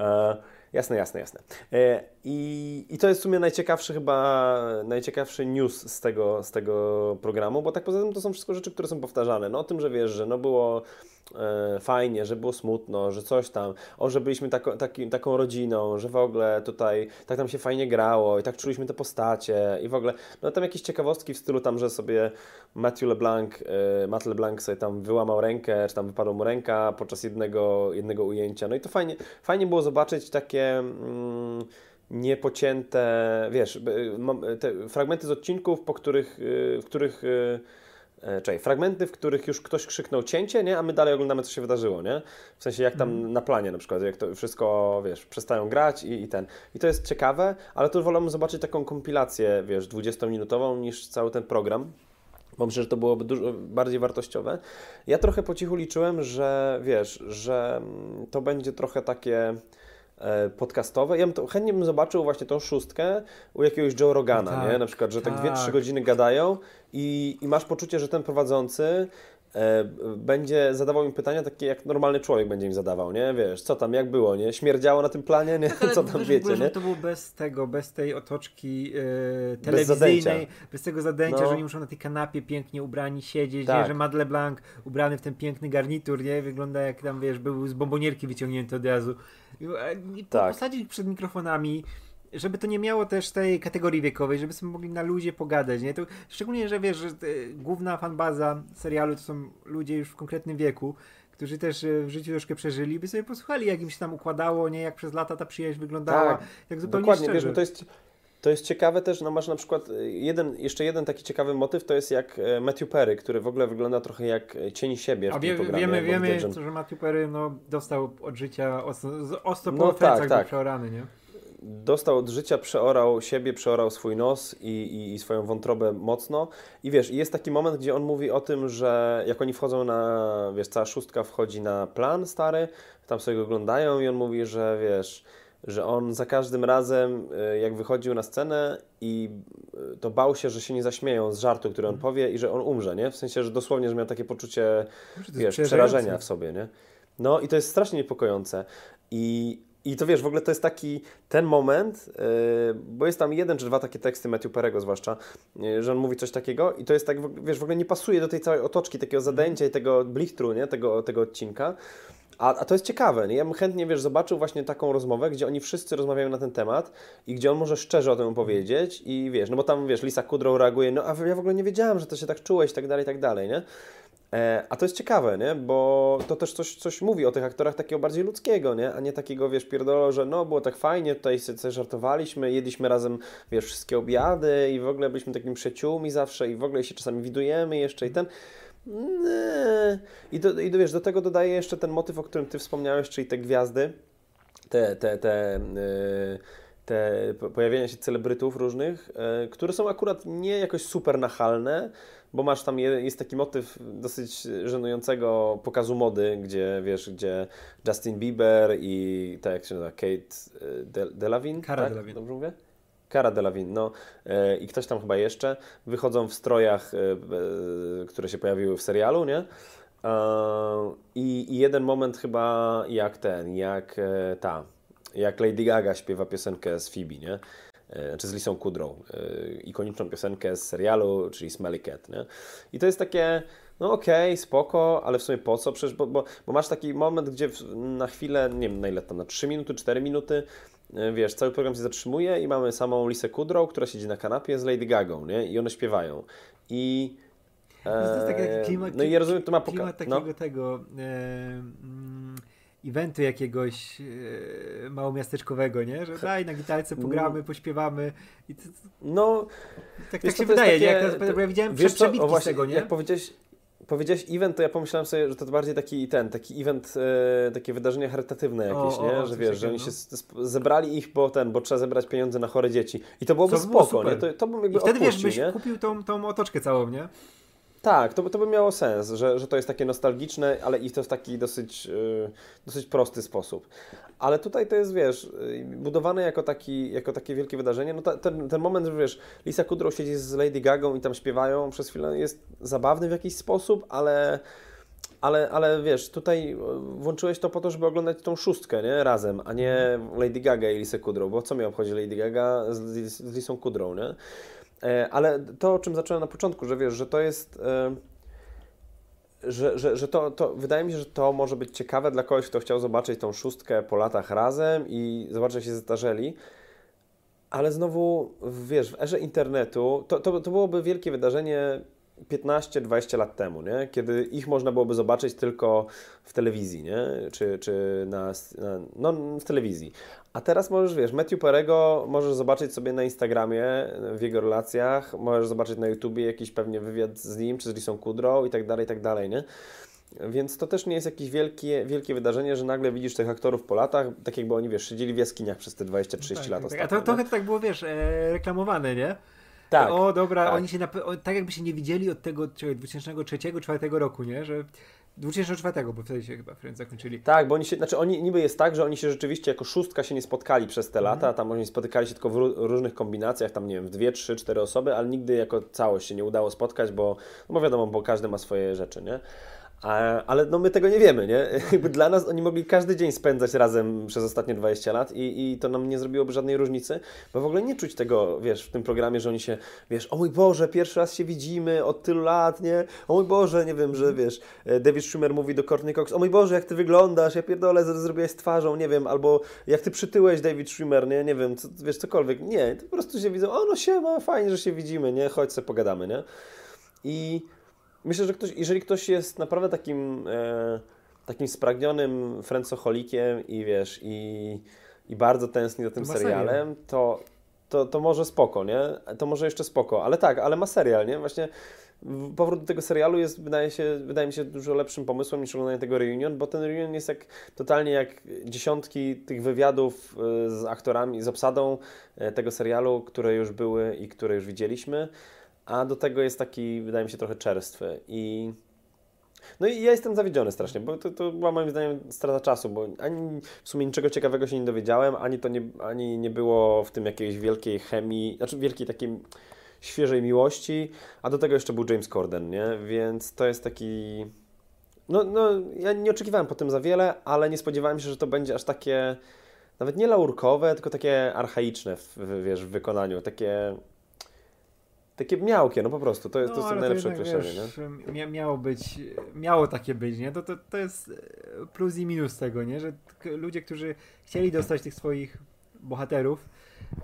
E, Jasne, jasne, jasne. E, I, I to jest w sumie najciekawszy chyba, najciekawszy news z tego, z tego programu, bo tak poza tym to są wszystko rzeczy, które są powtarzane. No o tym, że wiesz, że no było e, fajnie, że było smutno, że coś tam, o, że byliśmy tako, taki, taką rodziną, że w ogóle tutaj tak nam się fajnie grało i tak czuliśmy te postacie i w ogóle, no tam jakieś ciekawostki w stylu tam, że sobie Matthew LeBlanc, e, Matt LeBlanc sobie tam wyłamał rękę, czy tam wypadła mu ręka podczas jednego, jednego ujęcia, no i to fajnie, fajnie było zobaczyć takie... Mm, niepocięte, wiesz, te fragmenty z odcinków, po których, y, w których E, czekaj, fragmenty, w których już ktoś krzyknął cięcie, nie? a my dalej oglądamy, co się wydarzyło, nie? W sensie jak tam mm. na planie na przykład, jak to wszystko, wiesz, przestają grać i, i ten. I to jest ciekawe, ale tu wolałbym zobaczyć taką kompilację, wiesz, 20-minutową niż cały ten program. Bo myślę, że to byłoby dużo bardziej wartościowe. Ja trochę po cichu liczyłem, że wiesz, że mm, to będzie trochę takie podcastowe. Ja bym to, chętnie bym zobaczył właśnie tą szóstkę u jakiegoś Joe Rogana, tak, nie? Na przykład, że tak 2-3 tak. godziny gadają i, i masz poczucie, że ten prowadzący e, będzie zadawał im pytania takie, jak normalny człowiek będzie im zadawał, nie? Wiesz, co tam, jak było, nie? Śmierdziało na tym planie, nie? Tak, co tam wiecie, nie? To było bez tego, bez tej otoczki e, telewizyjnej, bez, bez, tego zadęcia, no. że oni muszą na tej kanapie pięknie ubrani siedzieć, tak. nie? Że Madle Blanc ubrany w ten piękny garnitur, nie? Wygląda jak tam, wiesz, był z bombonierki wyciągnięty od razu. I tak. posadzić przed mikrofonami, żeby to nie miało też tej kategorii wiekowej, żebyśmy mogli na ludzie pogadać, nie? To, szczególnie, że wiesz, że główna fanbaza serialu to są ludzie już w konkretnym wieku, którzy też e, w życiu troszkę przeżyli, by sobie posłuchali, jak im się tam układało, nie? Jak przez lata ta przyjaźń wyglądała. Tak, tak zupełnie dokładnie, szczerze. wiesz, to jest to jest ciekawe też, no masz na przykład e, jeden, jeszcze jeden taki ciekawy motyw, to jest jak e, Matthew Perry, który w ogóle wygląda trochę jak cień siebie w A wie, programie. Wiemy, wiemy że Matthew Perry no, dostał od życia ostro po no, tak, tak. przeorany, nie? Dostał od życia, przeorał siebie, przeorał swój nos i, i, i, swoją wątrobę mocno. I wiesz, jest taki moment, gdzie on mówi o tym, że jak oni wchodzą na, wiesz, cała szóstka wchodzi na plan stary, tam sobie go oglądają i on mówi, że wiesz że on za każdym razem, e, jak wychodził na scenę i e, to bał się, że się nie zaśmieją z żartu, który on mhm. powie i że on umrze, nie? W sensie, że dosłownie, że miał takie poczucie, wiesz, przerażenia w sobie, nie? No i to jest strasznie niepokojące. I, i to wiesz, w ogóle to jest taki ten moment, yy, bo jest tam jeden czy dwa takie teksty Matthew Perego zwłaszcza, yy, że on mówi coś takiego i to jest tak, wiesz, w ogóle nie pasuje do tej całej otoczki, takiego zadęcia i tego blichtru, nie? Tego, tego odcinka. A, a to jest ciekawe, nie? Ja bym chętnie, wiesz, zobaczył właśnie taką rozmowę, gdzie oni wszyscy rozmawiają na ten temat i gdzie on może szczerze o tym opowiedzieć i wiesz, no bo tam, wiesz, Lisa Kudrow reaguje, no a ja w ogóle nie wiedziałam, że to się tak czułeś i tak dalej, i tak dalej, nie? E, a to jest ciekawe, nie? Bo to też coś, coś mówi o tych aktorach takiego bardziej ludzkiego, nie? A nie takiego, wiesz, pierdolo, że no, było tak fajnie, tutaj sobie żartowaliśmy, jedliśmy razem, wiesz, wszystkie obiady i w ogóle byliśmy takimi przyjaciółmi zawsze i w ogóle się czasami widujemy jeszcze i ten... I, do, I do, wiesz, do tego dodaję jeszcze ten motyw, o którym Ty wspomniałeś, czyli te gwiazdy, te, te, te, yy, te pojawienia się celebrytów różnych, yy, które są akurat nie jakoś super nachalne, bo masz tam, jest taki motyw dosyć żenującego pokazu mody, gdzie wiesz, gdzie Justin Bieber i tak jak się nazywa, Kate y, Delavine, Cara tak? Delavine. Dobrze mówię? Cara Delevingne, no e, i ktoś tam chyba jeszcze, wychodzą w strojach, e, e, które się pojawiły w serialu, nie? I, I, jeden moment chyba jak ten, jak ta, jak Lady Gaga śpiewa piosenkę z Phoebe, nie? Czy z Lisą Kudrow, ikoniczną piosenkę z serialu, czyli Smelly Cat, nie? I to jest takie, no okej, okay, spoko, ale w sumie po co? Przecież, bo, bo, bo masz taki moment, gdzie na chwilę, nie wiem na ile tam, na 3 minuty, 4 minuty, E, wiesz, cały program się zatrzymuje i mamy samą Lisę Kudrow, która siedzi na kanapie z Lady Gagą, nie? I one śpiewają. I e, to jest taki klimat, no i ja rozumiem, to ma poka- klimat takiego no. tego e, mm, eventu jakiegoś e, małomiasteczkowego, nie? Że daj na gitarce pogramy, mm. pośpiewamy i to, no tak, tak się wydaje, takie, nie? Jak, bo ja widziałem wiesz co, z tego, nie? Jak powiedziałeś, powiedziałeś event, to ja pomyślałem sobie, że to bardziej taki ten, taki event, e, takie wydarzenia charytatywne jakieś, o, nie? O, że wiesz, że oni się no. zebrali ich, bo ten, bo trzeba zebrać pieniądze na chore dzieci. I to byłoby to spoko, było nie? To, to bym jakby I wtedy wiesz, byś nie? kupił tą, tą otoczkę całą, nie? Tak, to, to by miało sens, że, że to jest takie nostalgiczne, ale i to w taki dosyć, yy, dosyć prosty sposób. Ale tutaj to jest, wiesz, yy, budowane jako, taki, jako takie wielkie wydarzenie. No ta, ten, ten moment, że wiesz, Lisa Kudrow siedzi z Lady Gagą i tam śpiewają przez chwilę, jest zabawny w jakiś sposób, ale ale, ale wiesz, tutaj e, włączyłeś to po to, żeby oglądać tą szóstkę, nie? Razem, a nie Lady Gaga i Lisę Kudrow, bo co mi obchodzi Lady Gaga z, z Lisą Kudrow, nie? E, ale to, o czym zacząłem na początku, że wiesz, że to jest... E, że, że, że to, to wydaje mi się, że to może być ciekawe dla kogoś, kto chciał zobaczyć tą szóstkę po latach razem i zobaczyć, jak się zestarzeli. Ale znowu, wiesz, w erze internetu to, to, to byłoby wielkie wydarzenie 15-20 lat temu, nie? kiedy ich można byłoby zobaczyć tylko w telewizji, nie? czy, czy na, na, no, w telewizji. A teraz możesz, wiesz, Matthew Perego możesz zobaczyć sobie na Instagramie, w jego relacjach, możesz zobaczyć na YouTubie jakiś pewnie wywiad z nim, czy z Lisą Kudrow i tak dalej, i tak dalej, nie? Więc to też nie jest jakieś wielkie, wielkie wydarzenie, że nagle widzisz tych aktorów po latach, tak jakby oni, wiesz, siedzieli w jaskiniach przez te 20-30 tak, lat tak, ostatnio. A to trochę tak było, wiesz, e, reklamowane, nie? Tak. O, dobra, tak. oni się, tak jakby się nie widzieli od tego 2003-2004 roku, nie? Że 2004, bo wtedy się chyba Friends zakończyli. Tak, bo oni się, znaczy oni niby jest tak, że oni się rzeczywiście jako szóstka się nie spotkali przez te lata, mm. tam oni spotykali się tylko w różnych kombinacjach, tam nie wiem, w dwie, trzy, cztery osoby, ale nigdy jako całość się nie udało spotkać, bo, no bo wiadomo, bo każdy ma swoje rzeczy, nie? Ale no my tego nie wiemy, nie? Jakby dla nas oni mogli każdy dzień spędzać razem przez ostatnie 20 lat i, i to nam nie zrobiłoby żadnej różnicy, bo w ogóle nie czuć tego, wiesz, w tym programie, że oni się, wiesz, o mój Boże, pierwszy raz się widzimy od tylu lat, nie? O mój Boże, nie wiem, że mhm. wiesz, e, David Schumer mówi do Courtney Cox, o mój Boże, jak ty wyglądasz, ja pierdolę, zrobiłeś z twarzą, nie wiem, albo jak ty przytyłeś David Schumer, nie? Nie wiem, co, wiesz, cokolwiek. Nie, to po prostu się widzą, o no siema, fajnie, że się widzimy, nie? Chodź sobie pogadamy, nie? I myślę, że ktoś, jeżeli ktoś jest naprawdę takim, e, takim spragnionym friendsoholikiem i wiesz, i, i bardzo tęskni za tym serialem, to, to, to może spoko, nie? To może jeszcze spoko, ale tak, ale ma serial, nie? Właśnie powrót do tego serialu jest, wydaje, się, wydaje mi się, dużo lepszym pomysłem niż oglądanie tego reunion, bo ten reunion jest jak, totalnie jak dziesiątki tych wywiadów e, z aktorami, z obsadą e, tego serialu, które już były i które już widzieliśmy a do tego jest taki, wydaje mi się, trochę czerstwy i no i ja jestem zawiedziony strasznie, bo to, to była moim zdaniem strata czasu, bo ani w sumie niczego ciekawego się nie dowiedziałem, ani to nie, ani nie było w tym jakiejś wielkiej chemii, znaczy wielkiej takiej świeżej miłości, a do tego jeszcze był James Corden, nie? Więc to jest taki... No, no ja nie oczekiwałem po tym za wiele, ale nie spodziewałem się, że to będzie aż takie nawet nie laurkowe, tylko takie archaiczne w, wiesz, w wykonaniu, takie takie miałkie, no po prostu, to jest, no, to jest najlepsze to określenie, wiesz, nie? Miało być, miało takie być, nie? To, to, to jest plus i minus tego, nie? Że ludzie, którzy chcieli dostać tych swoich bohaterów,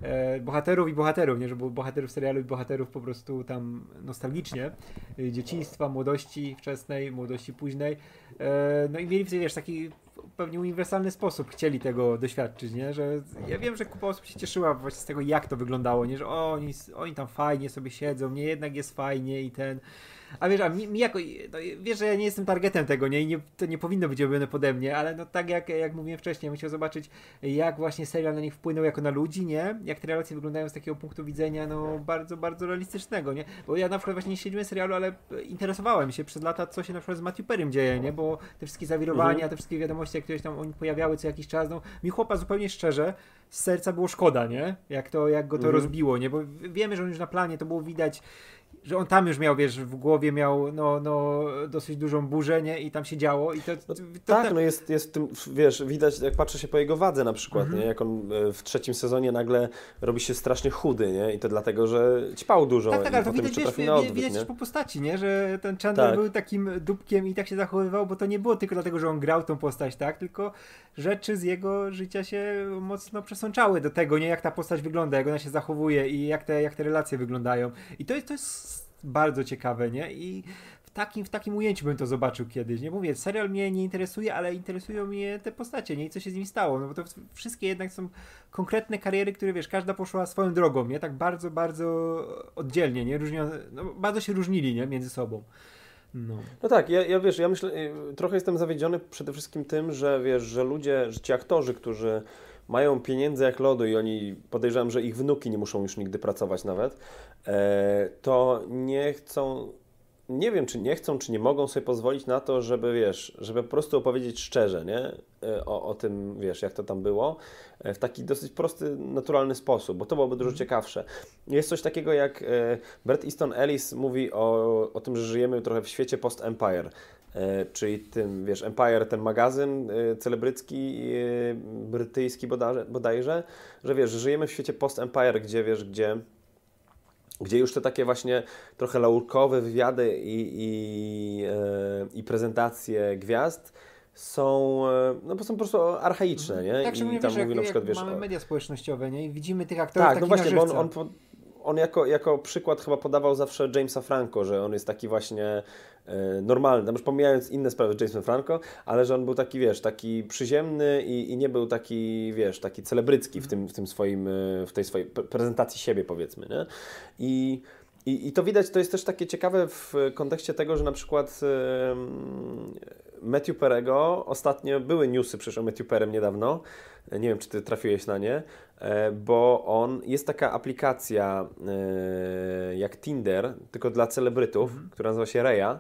e, bohaterów i bohaterów, nie? Że było bohaterów serialu i bohaterów po prostu tam nostalgicznie, e, dzieciństwa, młodości wczesnej, młodości późnej, e, no i mieli, wiesz, taki pewnie uniwersalny sposób chcieli tego doświadczyć, nie? Że ja wiem, że kupa osób się cieszyła właśnie z tego, jak to wyglądało, nie? Że o, oni, oni tam fajnie sobie siedzą, nie jednak jest fajnie i ten a wiesz, a mi, mi jako, no, wiesz, że ja nie jestem targetem tego, nie? I nie, to nie powinno być robione pode mnie, ale no tak jak, jak mówiłem wcześniej, chciał zobaczyć, jak właśnie serial na nich wpłynął jako na ludzi, nie? Jak te relacje wyglądają z takiego punktu widzenia, no bardzo, bardzo realistycznego, nie? Bo ja na przykład właśnie nie śledziłem serialu, ale interesowałem się przez lata, co się na przykład z Matthew Perrym dzieje, nie? Bo te wszystkie zawirowania, mhm. te wszystkie wiadomości, które się tam oni pojawiały co jakiś czas, no mi chłopa zupełnie szczerze, z serca było szkoda, nie? Jak to, jak go to mhm. rozbiło, nie? Bo wiemy, że on już na planie to było widać że on tam już miał, wiesz, w głowie miał no, no, dosyć dużą burzę, nie? I tam się działo. I to, no, to tak, te... no jest, jest tym, wiesz, widać, jak patrzę się po jego wadze na przykład, mhm. nie? Jak on e, w trzecim sezonie nagle robi się strasznie chudy, nie? I to dlatego, że ćpał dużo. Tak, tak, ale to widać, wiesz, odbyt, widać też po postaci, nie? Że ten Chandler tak. był takim dupkiem i tak się zachowywał, bo to nie było tylko dlatego, że on grał tą postać, tak? Tylko rzeczy z jego życia się mocno przesączały do tego, nie? Jak ta postać wygląda, jak ona się zachowuje i jak te, jak te relacje wyglądają. I to jest, to jest bardzo ciekawe, nie? I w takim, w takim ujęciu bym to zobaczył kiedyś, nie? Mówię, serial mnie nie interesuje, ale interesują mnie te postacie, nie? I co się z nimi stało, no bo to wszystkie jednak są konkretne kariery, które, wiesz, każda poszła swoją drogą, nie? Tak bardzo, bardzo oddzielnie, nie? Różnio, no, bardzo się różnili, nie? Między sobą. No. no tak, ja, ja wiesz, ja myślę, y, trochę jestem zawiedziony przede wszystkim tym, że wiesz, że ludzie, że ci aktorzy, którzy mają pieniędzy jak lodu i oni podejrzewam, że ich wnuki nie muszą już nigdy pracować nawet, e, to nie chcą nie wiem, czy nie chcą, czy nie mogą sobie pozwolić na to, żeby, wiesz, żeby po prostu opowiedzieć szczerze, nie? E, o, o tym, wiesz, jak to tam było, e, w taki dosyć prosty, naturalny sposób, bo to byłoby dużo ciekawsze. Jest coś takiego, jak Bert Easton Ellis mówi o, o tym, że żyjemy trochę w świecie post-Empire, czyli tym, wiesz, Empire, ten magazyn celebrycki, brytyjski bodajże, że wiesz, żyjemy w świecie post-Empire, gdzie, wiesz, gdzie gdzie już te takie właśnie trochę laurkowe wywiady i, i, e, i prezentacje gwiazd są, e, no bo są po prostu archaiczne, nie? Tak, I tam wiesz, mówi na przykład, wiesz, mamy media społecznościowe, nie? I widzimy tych aktorów Tak, no właśnie, bo on, on, on jako, jako przykład chyba podawał zawsze Jamesa Franco, że on jest taki właśnie e, normalny, już pomijając inne sprawy z Franco, ale że on był taki, wiesz, taki przyziemny i, i nie był taki, wiesz, taki celebrycki w tym, w tym swoim, e, w tej swojej prezentacji siebie, powiedzmy, nie? I i, I to widać, to jest też takie ciekawe w kontekście tego, że na przykład yy, Matthew Perego, ostatnio były newsy przecież o Matthew Perem niedawno, nie wiem, czy ty trafiłeś na nie, e, bo on, jest taka aplikacja e, jak Tinder, tylko dla celebrytów, mhm. która nazywa się Reya.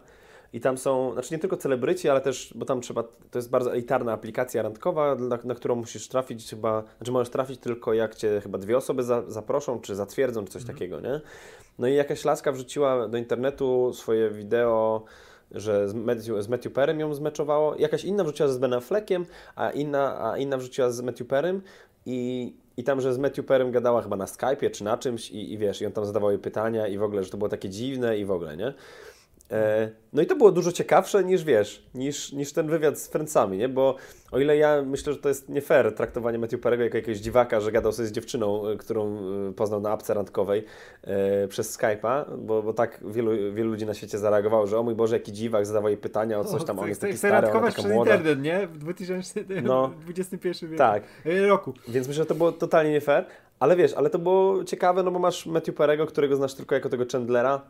I tam są, znaczy nie tylko celebryci, ale też, bo tam trzeba, to jest bardzo elitarna aplikacja randkowa, na, na którą musisz trafić chyba, znaczy możesz trafić tylko jak cię chyba dwie osoby za, zaproszą, czy zatwierdzą, czy coś mhm. takiego, nie? No i jakaś laska wrzuciła do internetu swoje wideo, że z Matthew, z Matthew Perem ją zmeczowało. Jakaś inna wrzuciła z Ben Affleckiem, a inna, a inna wrzuciła z Matthew Perem i, i tam, że z Matthew Perem gadała chyba na Skype'ie czy na czymś i, i wiesz, i on tam zadawał jej pytania i w ogóle, że to było takie dziwne i w ogóle, nie? E, no i to było dużo ciekawsze niż wiesz, niż, niż ten wywiad z Friendsami, nie? Bo o ile ja myślę, że to jest nie fair traktowanie Matthew Perego jako jakiegoś dziwaka, że gadał sobie z dziewczyną, e, którą e, poznał na apce randkowej e, przez Skype'a, bo, bo tak wielu, wielu ludzi na świecie zareagowało, że o mój Boże, jaki dziwak, zadawał jej pytania o coś tam, o, on jest taki stary, ona taka przez młoda. internet, nie? W 2021 no, wieku. Tak. roku. Więc myślę, że to było totalnie nie fair, ale wiesz, ale to było ciekawe, no bo masz Matthew Perego, którego znasz tylko jako tego Chandlera,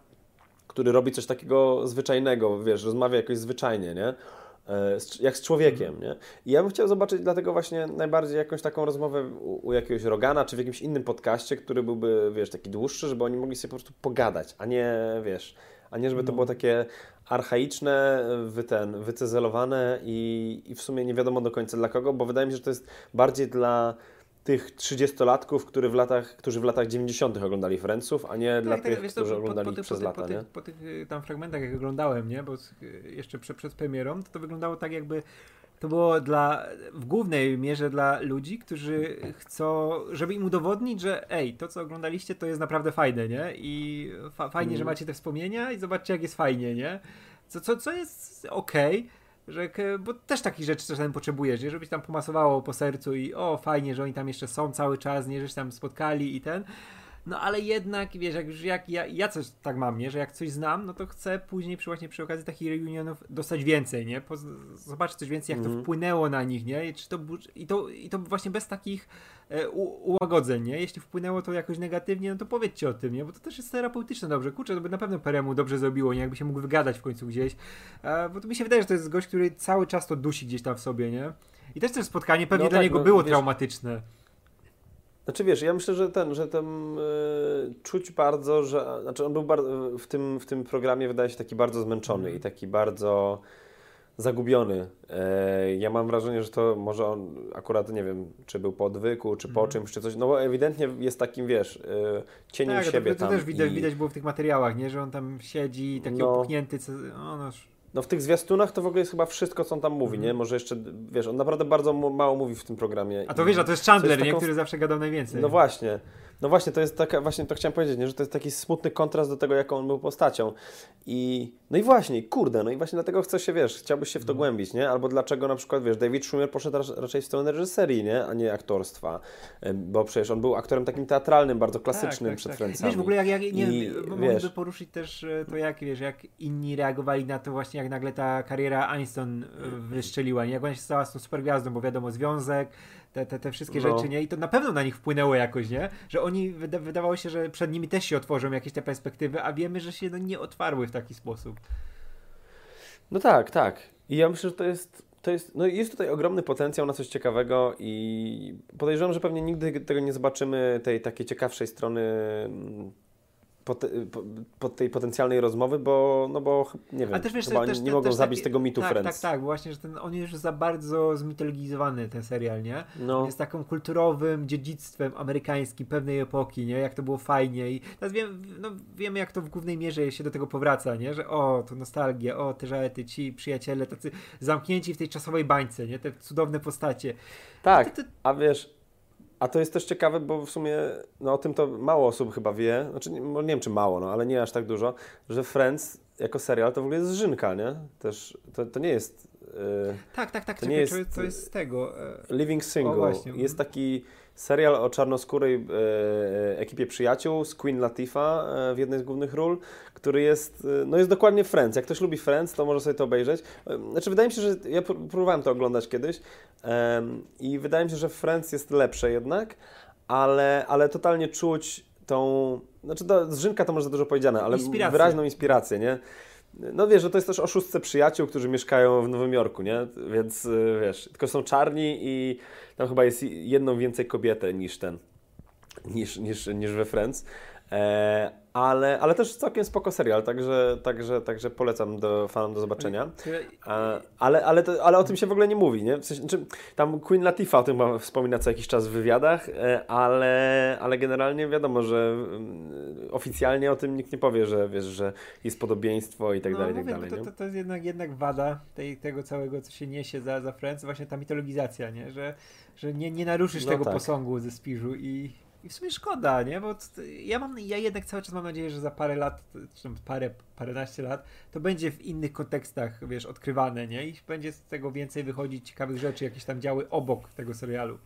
który robi coś takiego zwyczajnego, wiesz, rozmawia jakoś zwyczajnie, nie? E, jak z człowiekiem, nie? I ja bym chciał zobaczyć dlatego właśnie najbardziej jakąś taką rozmowę u, u, jakiegoś Rogana, czy w jakimś innym podcaście, który byłby, wiesz, taki dłuższy, żeby oni mogli sobie po prostu pogadać, a nie, wiesz, a nie żeby to no. było takie archaiczne, wy ten, wycyzelowane i, i w sumie nie wiadomo do końca dla kogo, bo wydaje mi się, że to jest bardziej dla tych 30-latków, którzy w latach, którzy w latach 90. oglądali Friendsów, a nie tak, dla tak, tych, wiesz, którzy po, oglądali po, przez po, lata. Po, nie? Tych, po tych y, tam fragmentach, jak oglądałem, nie? bo jeszcze przed, przed premierą, to, to wyglądało tak jakby to było dla, w głównej mierze dla ludzi, którzy chcą, żeby im udowodnić, że ej, to co oglądaliście to jest naprawdę fajne, nie? I fa fajnie, mm. że macie te wspomnienia i zobaczcie jak jest fajnie, nie? Co, co, co jest okej, okay, że, bo też takich rzeczy czasami potrzebujesz, nie? żebyś tam pomasowało po sercu i o, fajnie, że oni tam jeszcze są cały czas, nie, że się tam spotkali i ten. No ale jednak, wiesz, jak już jak ja, ja coś tak mam, nie? że jak coś znam, no to chcę później przy, właśnie przy okazji takich reunionów dostać więcej, nie? Po, zobaczyć coś więcej, jak mm. to mhm. wpłynęło na nich, nie? I, czy to, i, to, I to właśnie bez takich e, u, ułagodzeń, nie? Jeśli wpłynęło to jakoś negatywnie, no to powiedzcie o tym, nie? Bo to też jest terapeutyczne dobrze. Kurczę, to by na pewno Peremu dobrze zrobiło, nie? Jakby się mógł wygadać w końcu gdzieś. E, bo to mi się wydaje, że to jest gość, który cały czas to dusi gdzieś tam w sobie, nie? I też to spotkanie pewnie no dla tak, niego no, było wiesz, traumatyczne. Znaczy wiesz, ja myślę, że ten, że ten yy, czuć bardzo, że znaczy on był bardzo, w, tym, w tym programie wydaje się taki bardzo zmęczony mm. i taki bardzo zagubiony. E, ja mam wrażenie, że to może on akurat, nie wiem, czy był po odwyku, czy po mm. czymś, czy coś, no bo ewidentnie jest takim, wiesz, e, cieniem tak, siebie to, to, to też widać, i... widać było w tych materiałach, nie, że on tam siedzi, taki no. opuchnięty, co, no, no no w tych zwiastunach to w ogóle jest chyba wszystko, co on tam mówi, mm. nie? Może jeszcze, wiesz, on naprawdę bardzo mało mówi w tym programie. A to wiesz, a to jest Chandler, taką... nie? Który zawsze gadał najwięcej. No właśnie. No właśnie, to jest taka, właśnie to chciałem powiedzieć, nie? że to jest taki smutny kontrast do tego, jaką on był postacią. I, no i właśnie, kurde, no i właśnie dlatego chcę się, wiesz, chciałbyś się w to no. głębić, nie? Albo dlaczego na przykład, wiesz, David Schumer poszedł raczej w stronę reżyserii, nie? A nie aktorstwa. Bo przecież on był aktorem takim teatralnym, bardzo klasycznym tak, tak, przed tak. Wiesz, w ogóle jak, jak nie I, poruszyć też e, to, jak, wiesz, jak inni reagowali na to właśnie, jak nagle ta kariera Aniston e, wyszczeliła, nie? Jak ona się stała z tą supergwiazdą, bo wiadomo, związek, te, te, te wszystkie no. rzeczy, nie? I to na pewno na nich wpłynęło jakoś, nie? Że oni, wyda wydawało się, że przed nimi też się otworzą jakieś te perspektywy, a wiemy, że się no, nie otwarły w taki sposób. No tak, tak. I ja myślę, że to jest, to jest, no jest tutaj ogromny potencjał na coś ciekawego i podejrzewam, że pewnie nigdy tego nie zobaczymy, tej takiej ciekawszej strony mm, pod, pod tej potencjalnej rozmowy, bo, no bo nie wiem, też, wiesz, chyba też, nie też, mogą zabić tego mitu tak, Friends. Tak, tak, właśnie, że ten, on jest już za bardzo zmitologizowany, ten serial, nie? No. Jest taką kulturowym dziedzictwem amerykańskim pewnej epoki, nie? Jak to było fajnie i teraz wiem, no, wiemy, jak to w głównej mierze się do tego powraca, nie? Że o, to nostalgia, o, te żarty, ci przyjaciele tacy zamknięci w tej czasowej bańce, nie? Te cudowne postacie. Tak, a wiesz, a to jest też ciekawe, bo w sumie no, o tym to mało osób chyba wie, znaczy nie, nie wiem czy mało, no, ale nie aż tak dużo, że Friends jako serial to w ogóle jest Żynka, nie? Też to, to nie jest y, Tak, tak, tak, To nie jest- to jest z tego. e, Living Single. właśnie. Jest taki serial o czarnoskórej e, ekipie przyjaciół z Queen Latifah e, w jednej z głównych ról, który jest, e, no jest dokładnie Friends. Jak ktoś lubi Friends, to może sobie to obejrzeć. E, Znaczy wydaje mi się, że ja pró- próbowałem to oglądać kiedyś i wydaje mi się, że Friends jest lepsze jednak, ale, ale totalnie czuć tą, znaczy to, z to może za dużo powiedziane, ale Inspirację. wyraźną inspirację, nie? No wiesz, że to jest też o szóstce przyjaciół, którzy mieszkają w Nowym Jorku, nie? Więc y, wiesz, tylko są czarni i tam chyba jest jedną więcej kobietę niż ten, niż, niż, niż we Friends. E, ale, ale też całkiem spoko serial, także, także, także polecam do, fanom do zobaczenia. Ale, ale, to, ale o tym się w ogóle nie mówi, nie? W sensie, znaczy, tam Queen Latifah o tym wspomina co jakiś czas w wywiadach, e, ale, ale generalnie wiadomo, że mm, oficjalnie o tym nikt nie powie, że wiesz, że jest podobieństwo i tak dalej, i tak mówię, dalej. no to, to, to jest jednak, jednak wada tej, tego całego, co się niesie za, za Friends, właśnie ta mitologizacja, nie? Że, że nie, nie naruszysz No tego tak. posągu ze Spiżu i, i w sumie szkoda, nie? Bo ja mam, ja jednak cały czas mam nadzieję, że za parę lat, czy parę, paręnaście lat, to będzie w innych kontekstach, wiesz, odkrywane, nie? I będzie z tego więcej wychodzić ciekawych rzeczy, jakieś tam działy obok tego serialu.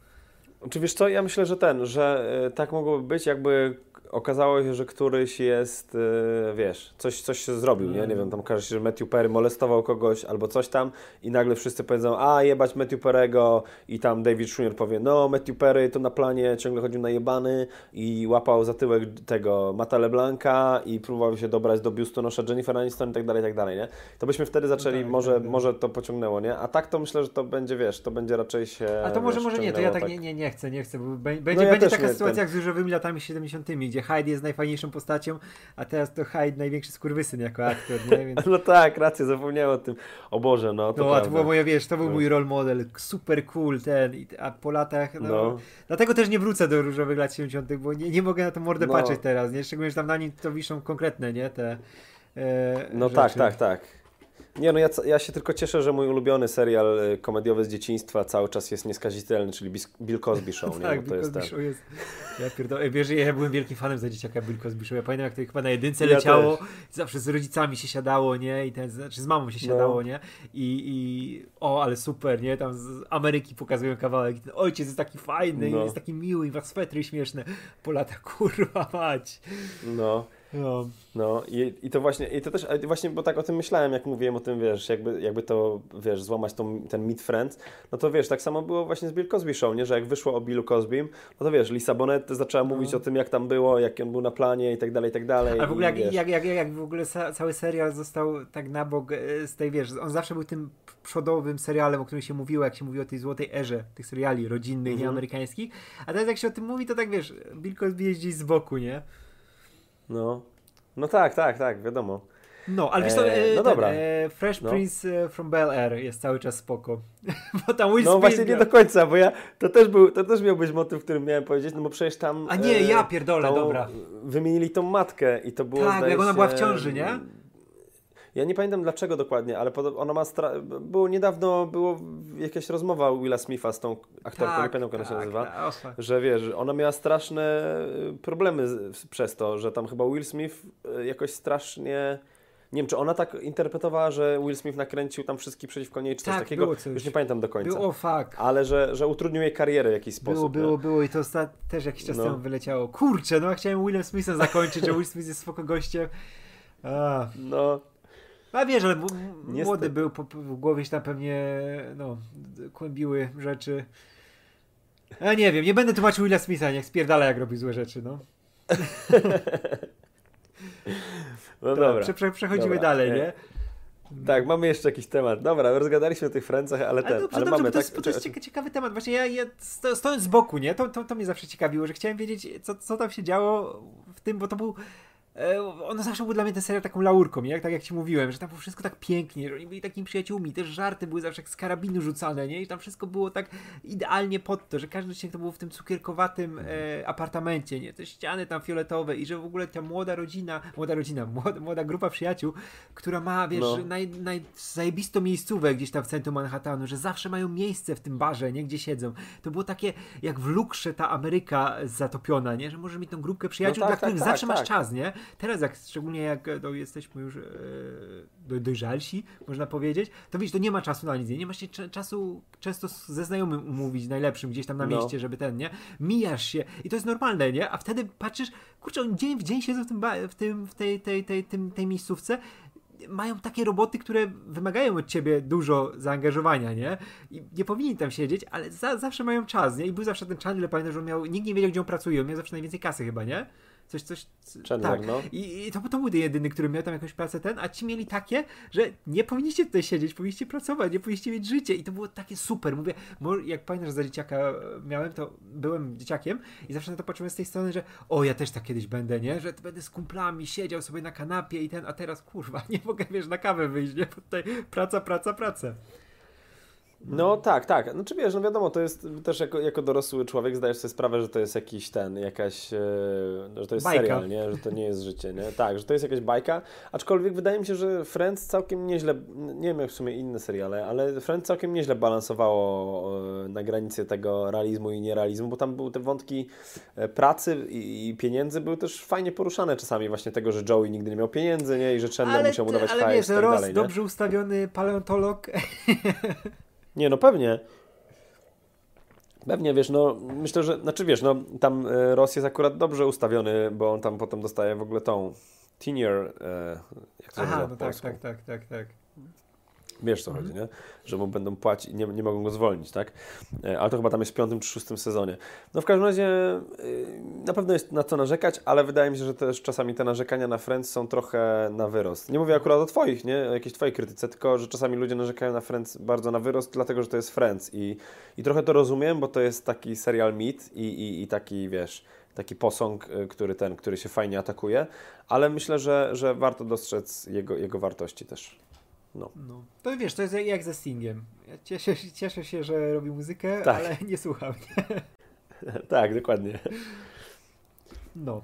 Czy wiesz co, ja myślę, że ten, że e, tak mogłoby być, jakby okazało się, że któryś jest, e, wiesz, coś, coś się zrobił, nie? Nie wiem, tam okaże się, że Matthew Perry molestował kogoś albo coś tam i nagle wszyscy powiedzą, a jebać Matthew Perry'ego i tam David Schwimmer powie, no Matthew Perry to na planie ciągle chodził na jebany i łapał za tyłek tego Mata LeBlanca i próbował się dobrać do biustonosza Jennifer Aniston i tak dalej, i tak dalej, nie? To byśmy wtedy zaczęli, tak, może, tak, tak. może to pociągnęło, nie? A tak to myślę, że to będzie, wiesz, to będzie raczej się, A to może, wiesz, może nie, to ja ciągnęło tak, nie, nie, nie chcę, nie chcę, bo bę- będzie, ja będzie taka sytuacja jak z różowymi latami 70., gdzie Hyde jest najfajniejszą postacią, a teraz to Hyde największy skurwysyn jako aktor, nie? Więc... No tak, rację, zapomniałem o tym. O Boże, no to No, a to było moje, wiesz, to był No. mój role model, super cool ten, a po latach, no, No. dlatego też nie wrócę do różowych lat 70., bo nie, nie mogę na tą mordę No. patrzeć teraz, nie? Szczególnie, że tam na nim to wiszą konkretne, nie, te e, No rzeczy. tak, tak, tak. Nie no, ja, ja się tylko cieszę, że mój ulubiony serial y, komediowy z dzieciństwa cały czas jest nieskazitelny, czyli Bill Cosby Show, nie? Tak, No, to Bill jest Cosby. Show jest. Ja pierdolę, wiesz, ja byłem wielkim fanem za dzieciaka Bill Cosby Show. Ja pamiętam, jak to chyba na jedynce Ja leciało, też. zawsze z rodzicami się siadało, nie? I ten, znaczy z mamą się No. siadało, nie? I, I o, ale super, nie? Tam z Ameryki pokazują kawałek. Ten ojciec jest taki fajny, No. jest taki miły, i ma swetry śmieszne. Po lata, kurwa mać. No, No. no i, i to właśnie, i to też, a właśnie, bo tak o tym myślałem, jak mówiłem o tym, wiesz, jakby, jakby to, wiesz, złamać tą, ten Meet Friends, no to wiesz, tak samo było właśnie z Bill Cosby Show, nie? Że jak wyszło o Billu Cosbym, no to wiesz, Lisa Bonet zaczęła mówić o tym, jak tam było, jak on był na planie i tak dalej, i tak dalej. Ale w ogóle i, jak, jak, jak, jak w ogóle cały serial został tak na bok e, z tej, wiesz, on zawsze był tym przodowym serialem, o którym się mówiło, jak się mówi o tej złotej erze tych seriali rodzinnych i Mhm. amerykańskich, a teraz jak się o tym mówi, to tak, wiesz, Bill Cosby jeździ z boku, nie? No, no tak, tak, tak, wiadomo. No, ale wiesz E, e, no ten, dobra. E, Fresh No. Prince e, from Bel Air jest cały czas spoko. Bo tam Will No właśnie nie do końca, bo ja, to też był, to też miał być motyw, którym miałem powiedzieć, no bo przecież tam... A nie, e, ja pierdolę, tą- dobra. Wymienili tą matkę i to było, Tak, jak ona była w ciąży, nie? Ja nie pamiętam dlaczego dokładnie, ale ona ma stra... było niedawno, było jakaś rozmowa Willa Smitha z tą aktorką, nie pamiętam jak ona się nazywa, tak, osła. że wiesz, ona miała straszne y, problemy z, przez to, że tam chyba Will Smith y, jakoś strasznie... Nie wiem, czy ona tak interpretowała, że Will Smith nakręcił tam wszystkich przeciwko niej, czy coś Tak, takiego. było coś. Już nie pamiętam do końca. Było, fuck. Ale że, że utrudnił jej karierę w jakiś sposób. Było, było, nie? było i to też jakiś czas No. temu wyleciało. Kurczę, no ja chciałem Willem Smithem zakończyć, że Will Smith jest spoko gościem. A, No, a wiesz, ale Niestety. młody był, po, w głowie się tam pewnie no, kłębiły rzeczy. A nie wiem, nie będę tłumaczył Willa Smitha, niech spierdala jak robi złe rzeczy, no. no dobra. Prze, prze, przechodzimy Dobra. dalej, E, nie? Tak, mamy jeszcze jakiś temat. Dobra, rozgadaliśmy o tych Francach, ale ten, Ale dobrze, ale dobrze, mamy to, tak... jest, bo to jest cieka- ciekawy temat. Właśnie ja, ja sto, stojąc z boku, nie? To, to, to mnie zawsze ciekawiło, że chciałem wiedzieć, co, co tam się działo w tym, bo to był e, ono zawsze był dla mnie ten serial taką laurką, nie? Tak jak ci mówiłem, że tam było wszystko tak pięknie, że oni byli takimi przyjaciółmi, też żarty były zawsze jak z karabinu rzucane, nie? I tam wszystko było tak idealnie pod to, że każdy odcinek to było w tym cukierkowatym e, apartamencie, nie? Te ściany tam fioletowe i że w ogóle ta młoda rodzina, młoda rodzina, młoda, młoda grupa przyjaciół, która ma, wiesz, No. naj, naj, zajebistą miejscówę gdzieś tam w centrum Manhattanu, że zawsze mają miejsce w tym barze, nie? Gdzie siedzą. To było takie, jak w lukrze ta Ameryka zatopiona, nie? Że możesz mieć tą grupkę przyjaciół, tak, dla tak, których tak, zawsze masz tak. czas, nie? Teraz jak, szczególnie jak no, jesteśmy już e, do, dojrzalsi, można powiedzieć, to widzisz, to nie ma czasu na nic, nie? Nie masz się cza- czasu często ze znajomym umówić, najlepszym gdzieś tam na No. mieście, żeby ten, nie? Mijasz się i to jest normalne, nie? A wtedy patrzysz, kurczę, oni dzień w dzień siedzą w, tym, w, tym, w tej, tej, tej, tym, tej miejscówce mają takie roboty, które wymagają od ciebie dużo zaangażowania, nie? I nie powinni tam siedzieć, ale za, zawsze mają czas, nie? I był zawsze ten Chandler, pamiętam, że on miał, nikt nie wiedział, gdzie on pracuje, on miał zawsze najwięcej kasy chyba, nie? Coś, coś, Chandler, tak. no. I, i to, to był jedyny, który miał tam jakąś pracę ten, a ci mieli takie, że nie powinniście tutaj siedzieć, powinniście pracować, nie powinniście mieć życie i to było takie super, mówię, jak pamiętasz, że za dzieciaka miałem, to byłem dzieciakiem i zawsze na to patrzyłem z tej strony, że o, ja też tak kiedyś będę, nie, że będę z kumplami siedział sobie na kanapie i ten, a teraz kurwa, nie mogę, wiesz, na kawę wyjść, nie, bo tutaj praca, praca, praca. No tak, tak. Znaczy wiesz, no wiadomo, to jest też jako, jako dorosły człowiek zdajesz sobie sprawę, że to jest jakiś ten, jakaś, e, że to jest Bajka. serial, nie? Że to nie jest życie, nie? Tak, że to jest jakaś bajka, aczkolwiek wydaje mi się, że Friends całkiem nieźle, nie wiem jak w sumie inne seriale, ale Friends całkiem nieźle balansowało e, na granicy tego realizmu i nierealizmu, bo tam były te wątki e, pracy i, i pieniędzy były też fajnie poruszane czasami właśnie tego, że Joey nigdy nie miał pieniędzy, nie? I że Chandler musiał mu dawać ale hajs wiesz, i tak Ross, dalej, dobrze ustawiony paleontolog, Nie, no pewnie. Pewnie, wiesz, no myślę, że, znaczy wiesz, no tam e, Ross jest akurat dobrze ustawiony, bo on tam potem dostaje w ogóle tą e, jak to aha, no tak, tak, tak, tak, tak. Wiesz co Mhm. chodzi, nie? Że mu będą płacić, nie, nie mogą go zwolnić, tak? E, Ale to chyba tam jest w piątym czy szóstym sezonie. No w każdym razie y, na pewno jest na co narzekać, ale wydaje mi się, że też czasami te narzekania na Friends są trochę na wyrost. Nie mówię akurat o twoich, nie? O jakiejś twojej krytyce, tylko że czasami ludzie narzekają na Friends bardzo na wyrost, dlatego że to jest Friends i, i trochę to rozumiem, bo to jest taki serial mit i, i, i taki, wiesz, taki posąg, y, który ten, który się fajnie atakuje, ale myślę, że, że warto dostrzec jego, jego wartości też. No. No. To wiesz, to jest jak ze Stingiem. Ja cieszę, się- cieszę się, że robi muzykę, Tak. ale nie słucham. tak, dokładnie. No.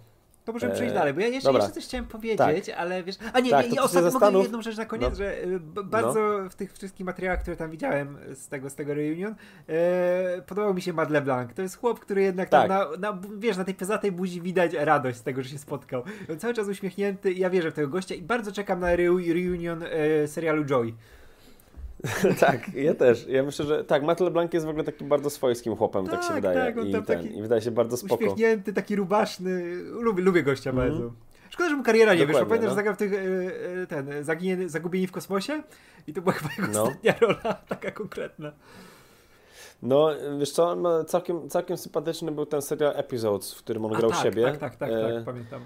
To możemy przejść Eee, dalej, bo ja jeszcze, dobra. jeszcze coś chciałem powiedzieć, ale wiesz... A nie, Tak, nie, ostatnio mogę zastanów. jedną rzecz na koniec, No. że y, b- bardzo w tych wszystkich materiałach, które tam widziałem z tego, z tego reunion, e, podobał mi się Matt LeBlanc. To jest chłop, który jednak tam Tak. na, na, wiesz, na tej pezatej buzi widać radość z tego, że się spotkał. On cały czas uśmiechnięty i ja wierzę w tego gościa i bardzo czekam na reu, reunion e, serialu Joy. tak, ja też. Ja myślę, że tak, Matt LeBlanc jest w ogóle takim bardzo swojskim chłopem, tak, się Tak, wydaje. tak, I, ten, taki I wydaje się bardzo spoko. Uśmiechnięty, taki rubaszny. Lubię, lubię gościa Mhm. bardzo. Szkoda, że mu kariera nie wyszła. Dokładnie, Pamiętam, no. że zagrał w tych e, e, ten, zaginie, Zagubieni w kosmosie i to była chyba jego No. ostatnia rola, taka konkretna. No, wiesz co, całkiem, całkiem sympatyczny był ten serial Episodes, w którym on A, grał tak, siebie. Tak, tak, tak, E, tak, pamiętam.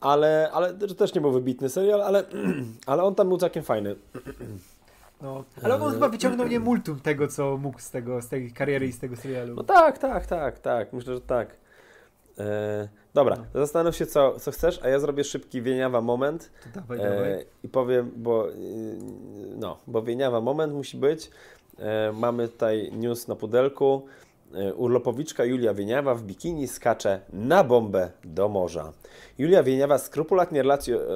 Ale, ale to też nie był wybitny serial, ale, ale on tam był całkiem fajny. No. Ale on e, chyba wyciągnął nie multum tego, co mógł z, tego, z tej kariery i z tego serialu. No tak, tak, tak, tak. Myślę, że tak. E, dobra, No. zastanów się, co, co chcesz, a ja zrobię szybki wieniawa moment. To dawaj, dawaj. E, I powiem, bo y, no, bo wieniawa moment musi być. E, mamy tutaj news na pudelku. E, Urlopowiczka Julia Wieniawa w bikini skacze na bombę do morza. Julia Wieniawa skrupulatnie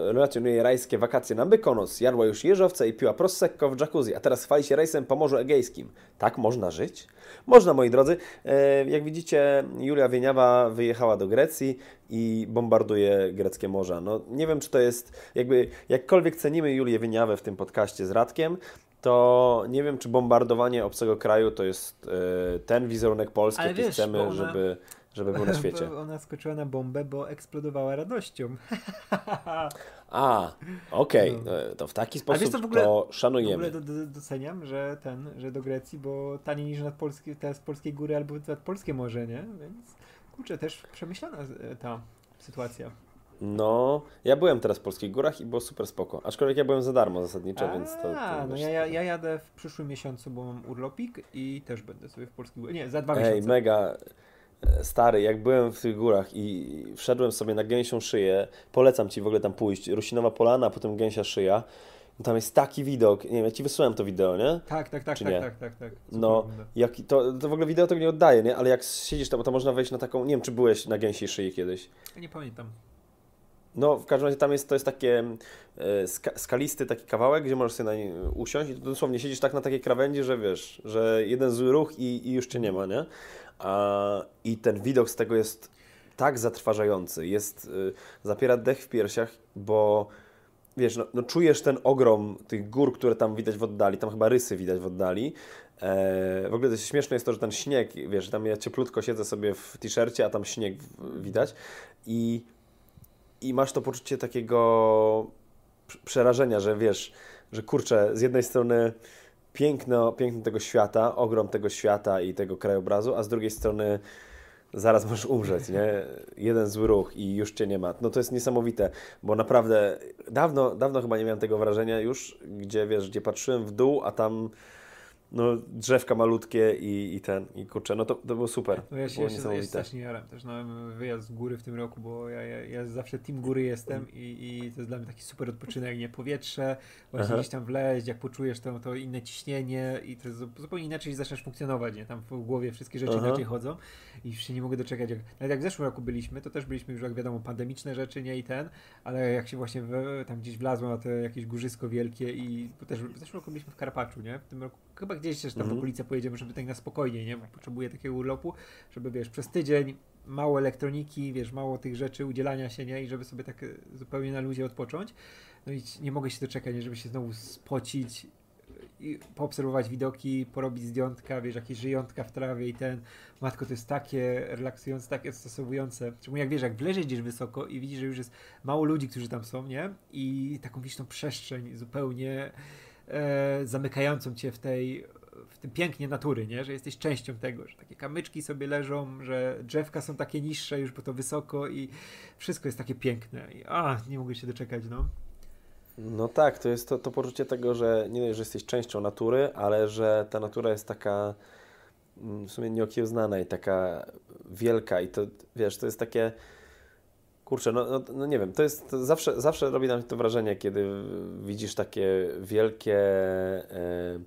relacjonuje rajskie wakacje na Mykonos. Jadła już jeżowce i piła prosecco w jacuzzi, a teraz chwali się rejsem po Morzu Egejskim. Tak można żyć? Można, moi drodzy. E, Jak widzicie, Julia Wieniawa wyjechała do Grecji i bombarduje greckie morza. No, nie wiem, czy to jest jakby, jakkolwiek cenimy Julię Wieniawę w tym podcaście z Radkiem, to nie wiem, czy bombardowanie obcego kraju to jest e, ten wizerunek Polski, Ale jaki wiesz, chcemy, ona- żeby, żeby był na świecie. Ona skoczyła na bombę, bo eksplodowała radością. A, okej, No. e, to w taki sposób w ogóle- to W ogóle szanujemy. do, do, doceniam, że ten, że do Grecji, bo taniej niż nad polskie, te z polskiej góry albo nad polskie morze, nie? Więc kurczę, też przemyślana e, ta sytuacja. No, ja byłem teraz w Polskich Górach i było super spoko. Aczkolwiek ja byłem za darmo zasadniczo, więc to... A, to no ja, ja, ja jadę w przyszłym miesiącu, bo mam urlopik i też będę sobie w polskich górach. Nie, za dwa Ej, miesiące. mega, e, stary, jak byłem w tych górach i wszedłem sobie na gęsią szyję, polecam Ci w ogóle tam pójść, Rusinowa Polana, a potem gęsia szyja, tam jest taki widok, nie wiem, ja Ci wysłałem to wideo, nie? Tak, tak, tak, Czy tak, nie? tak, tak, tak. Super No, jak, to, to w ogóle wideo tego nie oddaje, nie? Ale jak siedzisz tam, to można wejść na taką, nie wiem, czy byłeś na gęsiej szyi kiedyś. Ja nie pamiętam. No, w każdym razie tam jest, to jest takie e, ska, skalisty taki kawałek, gdzie możesz sobie na nim usiąść i dosłownie siedzisz tak na takiej krawędzi, że wiesz, że jeden zły ruch i, i już cię nie ma, nie? A, I ten widok z tego jest tak zatrważający, jest, y, zapiera dech w piersiach, bo wiesz, no, no czujesz ten ogrom tych gór, które tam widać w oddali, tam chyba rysy widać w oddali. E, w ogóle to śmieszne jest to, że ten śnieg, wiesz, tam ja cieplutko siedzę sobie w t-shircie, a tam śnieg widać i i masz to poczucie takiego prze- przerażenia, że wiesz, że kurczę, z jednej strony piękno, piękno tego świata, ogrom tego świata i tego krajobrazu, a z drugiej strony zaraz możesz umrzeć, nie? Jeden zły ruch i już cię nie ma. No to jest niesamowite, bo naprawdę dawno, dawno chyba nie miałem tego wrażenia już, gdzie wiesz, gdzie patrzyłem w dół, a tam no, drzewka malutkie i, i ten, i kurczę, no to, to było super. No ja się, było ja się, ja się strasznie jaram też na wyjazd z góry w tym roku, bo ja, ja, ja zawsze team góry jestem i, i to jest dla mnie taki super odpoczynek, nie? Powietrze, właśnie Aha. gdzieś tam wleźć, jak poczujesz to, to inne ciśnienie i to zu- zupełnie inaczej zaczynasz funkcjonować, nie? Tam w głowie wszystkie rzeczy Aha. inaczej chodzą i już się nie mogę doczekać. Jak, nawet jak w zeszłym roku byliśmy, to też byliśmy już, jak wiadomo, pandemiczne rzeczy, nie? I ten, ale jak się właśnie tam gdzieś wlazłem na to jakieś górzysko wielkie i bo też w zeszłym roku byliśmy w Karpaczu, nie? W tym roku chyba gdzieś też tam w Mhm. okolice pojedziemy, żeby tak na spokojnie, nie? Bo potrzebuję takiego urlopu, żeby wiesz, przez tydzień mało elektroniki, wiesz, mało tych rzeczy, udzielania się, nie? I żeby sobie tak e, zupełnie na luzie odpocząć. No i nie mogę się doczekać, nie? Żeby się znowu spocić i poobserwować widoki, porobić zdjątka, wiesz, jakieś żyjątka w trawie i ten. Matko, to jest takie relaksujące, takie stosowujące. Szczególnie jak wiesz, jak wleziesz gdzieś wysoko i widzisz, że już jest mało ludzi, którzy tam są, nie? I taką widzisz tą przestrzeń zupełnie e, zamykającą cię w tej w tym pięknie natury, nie? Że jesteś częścią tego, że takie kamyczki sobie leżą, że drzewka są takie niższe już, bo to wysoko i wszystko jest takie piękne. I, a, nie mogę się doczekać, no. No tak, to jest to, to poczucie tego, że nie dość, że jesteś częścią natury, ale że ta natura jest taka mm, w sumie nieokiełznana i taka wielka i to, wiesz, to jest takie kurczę, no, no, no nie wiem, to jest to zawsze, zawsze robi nam to wrażenie, kiedy widzisz takie wielkie e,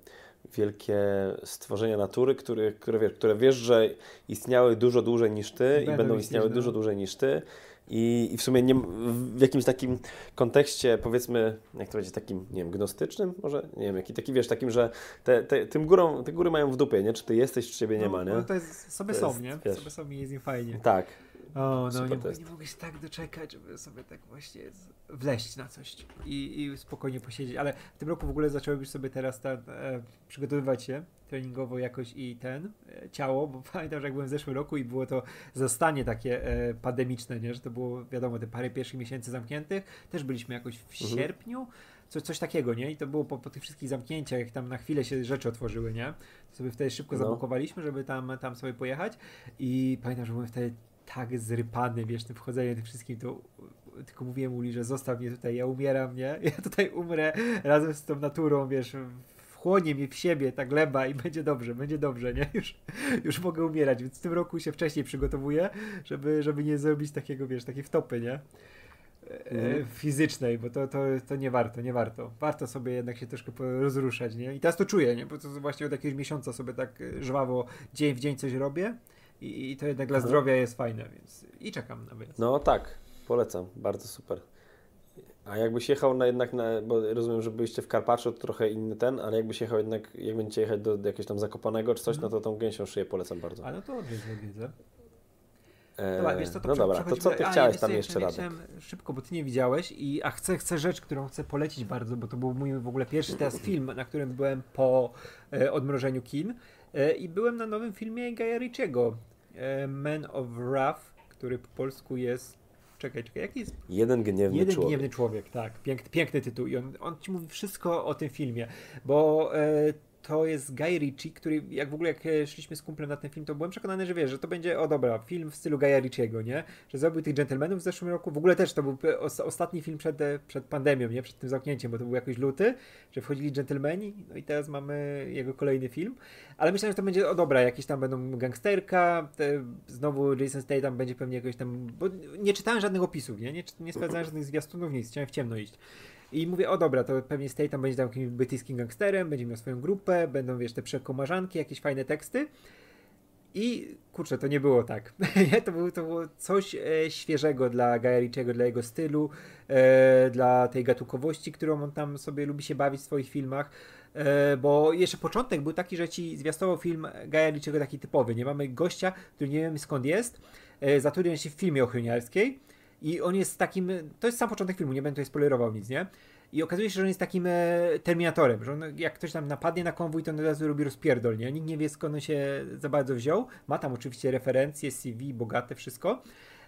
wielkie stworzenia natury, które, które, wiesz, które wiesz, że istniały dużo dłużej niż ty i Będą istnieć, istniały no. dużo dłużej niż ty i, i w sumie nie, w jakimś takim kontekście, powiedzmy, jak to będzie, takim, nie wiem, gnostycznym może? Nie wiem, jaki taki, wiesz, takim, że te, te, tym górą, te góry mają w dupie, nie? Czy ty jesteś, czy ciebie nie ma, No, nie? no to jest sobie To są, jest, nie? wiesz. Sobie są i jest im fajnie. Tak. O, no nie, jest. nie mogę się tak doczekać, żeby sobie tak właśnie wleźć na coś i, i spokojnie posiedzieć. Ale w tym roku w ogóle zacząłem już sobie teraz ten, e, przygotowywać się treningowo jakoś i ten e, ciało, bo pamiętam, że jak byłem w zeszłym roku i było to zastanie takie e, pandemiczne, nie? że to było wiadomo te parę pierwszych miesięcy zamkniętych. Też byliśmy jakoś w Mhm. sierpniu. Coś, coś takiego, nie? I to było po, po tych wszystkich zamknięciach, jak tam na chwilę się rzeczy otworzyły, nie? To sobie wtedy szybko No. zabukowaliśmy, żeby tam, tam sobie pojechać. I pamiętam, że byłem wtedy tak zrypany, wiesz, tym wchodzeniem, tym wszystkim, to tylko mówiłem Uli, że zostaw mnie tutaj, ja umieram, nie? Ja tutaj umrę razem z tą naturą, wiesz, wchłonie mnie w siebie ta gleba i będzie dobrze, będzie dobrze, nie? Już, już mogę umierać, więc w tym roku się wcześniej przygotowuję, żeby, żeby nie zrobić takiego, wiesz, takiej wtopy, nie? E, Mhm. fizycznej, bo to, to, to nie warto, nie warto. Warto sobie jednak się troszkę rozruszać, nie? I teraz to czuję, nie? Bo to właśnie od jakiegoś miesiąca sobie tak e, żwawo dzień w dzień coś robię i, i to jednak dla zdrowia jest fajne, więc i czekam na wyjazd. No tak, polecam, bardzo super. A jakbyś jechał na jednak, na, bo rozumiem, że byliście w Karpaczu, to trochę inny ten, ale jakbyś jechał jednak, jak będziecie jechać do, jakiegoś tam Zakopanego czy coś, Mhm. no to tą gęsią szyję polecam bardzo. A no to odwiedzę, odwiedzę. Dobra, wiesz co, to no dobra, to co ty a, chciałeś tam jeszcze, Radek? chciałem Szybko, bo ty nie widziałeś i a chcę, chcę rzecz, którą chcę polecić bardzo, bo to był mój w ogóle pierwszy teraz film, na którym byłem po e, odmrożeniu kin e, i byłem na nowym filmie Gaja Ritchiego, e, Man of Wrath, który po polsku jest Czekaj, czekaj, jaki jest Jeden gniewny Jeden człowiek. gniewny człowiek, tak. Piękny, piękny tytuł i on, on ci mówi wszystko o tym filmie, bo e, to jest Guy Ritchie, który jak w ogóle jak e, szliśmy z kumplem na ten film, to byłem przekonany, że wiesz, że to będzie, o dobra, film w stylu Guya Ritchiego, nie? Że zrobił tych Gentlemanów w zeszłym roku. W ogóle też to był ostatni film przed, e, przed pandemią, nie? Przed tym zamknięciem, bo to był jakoś luty, że wchodzili Gentlemani, no i teraz mamy jego kolejny film. Ale myślałem, że to będzie, o dobra, jakieś tam będą gangsterka, te, znowu Jason Statham będzie pewnie jakoś tam, bo nie czytałem żadnych opisów, nie? Nie, nie sprawdzałem żadnych zwiastunów, nic, chciałem w ciemno iść. I mówię, o dobra, to pewnie Statham będzie tam jakimś brytyjskim gangsterem, będzie miał swoją grupę, będą, wiesz, te przekomarzanki, jakieś fajne teksty. I kurczę, to nie było tak. to, było, to było coś e, świeżego dla Gaja dla jego stylu, e, dla tej gatunkowości, którą on tam sobie lubi się bawić w swoich filmach. E, bo jeszcze początek był taki, że ci zwiastował film Gaja taki typowy. Nie mamy gościa, który nie wiemy skąd jest, e, zatrudniał się w filmie ochroniarskiej i on jest takim, to jest sam początek filmu, nie będę tutaj spoilerował nic, nie? I okazuje się, że on jest takim e, terminatorem, że on, jak ktoś tam napadnie na konwój, to on od razu robi rozpierdol, nie? Nikt nie wie skąd on się za bardzo wziął. Ma tam oczywiście referencje, CV, bogate, wszystko.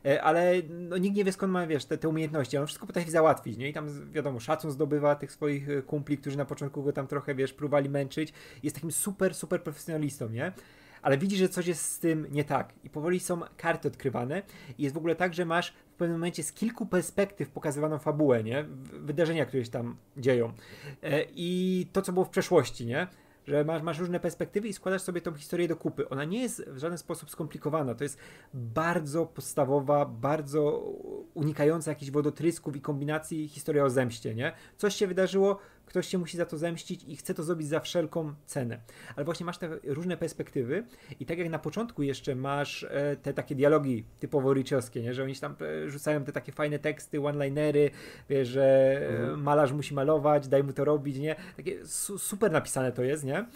E, ale no, nikt nie wie skąd ma, wiesz, te, te umiejętności, on wszystko potrafi załatwić, nie? I tam, wiadomo, szacun zdobywa tych swoich e, kumpli, którzy na początku go tam trochę, wiesz, próbowali męczyć. Jest takim super, super profesjonalistą, nie? Ale widzi, że coś jest z tym nie tak. I powoli są karty odkrywane. I jest w ogóle tak, że masz w pewnym momencie z kilku perspektyw pokazywaną fabułę, nie? Wydarzenia, które się tam dzieją. E, I to, co było w przeszłości, nie? że masz, masz różne perspektywy i składasz sobie tą historię do kupy. Ona nie jest w żaden sposób skomplikowana. To jest bardzo podstawowa, bardzo unikająca jakichś wodotrysków i kombinacji historia o zemście, nie? Coś się wydarzyło, ktoś się musi za to zemścić i chce to zrobić za wszelką cenę. Ale właśnie masz te różne perspektywy i tak jak na początku jeszcze masz e, te takie dialogi typowo richiowskie, nie? że oni tam e, rzucają te takie fajne teksty, one-linery, wiesz, że e, mhm. malarz musi malować, daj mu to robić, nie? Takie su super napisane to jest, nie?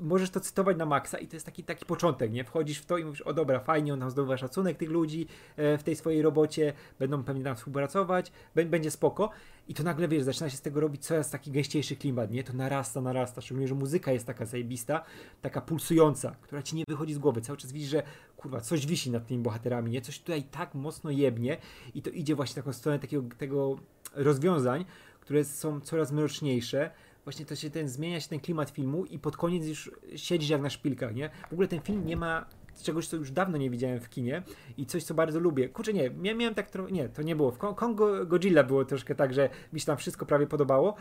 Możesz to cytować na maksa i to jest taki, taki początek, nie? Wchodzisz w to i mówisz, o dobra, fajnie, on tam zdobywa szacunek tych ludzi w tej swojej robocie, będą pewnie tam współpracować, będzie spoko i to nagle, wiesz, zaczyna się z tego robić coraz taki gęściejszy klimat, nie? To narasta, narasta, szczególnie, że muzyka jest taka zajebista, taka pulsująca, która ci nie wychodzi z głowy. Cały czas widzisz, że kurwa, coś wisi nad tymi bohaterami, nie? Coś tutaj tak mocno jebnie i to idzie właśnie taką stronę takiego tego rozwiązań, które są coraz mroczniejsze. Właśnie to się ten, zmienia się ten klimat filmu i pod koniec już siedzisz jak na szpilkach, nie? W ogóle ten film nie ma czegoś, co już dawno nie widziałem w kinie i coś, co bardzo lubię. Kurczę, nie, miałem tak trochę, nie, to nie było. W Kongo Godzilla było troszkę tak, że mi się tam wszystko prawie podobało,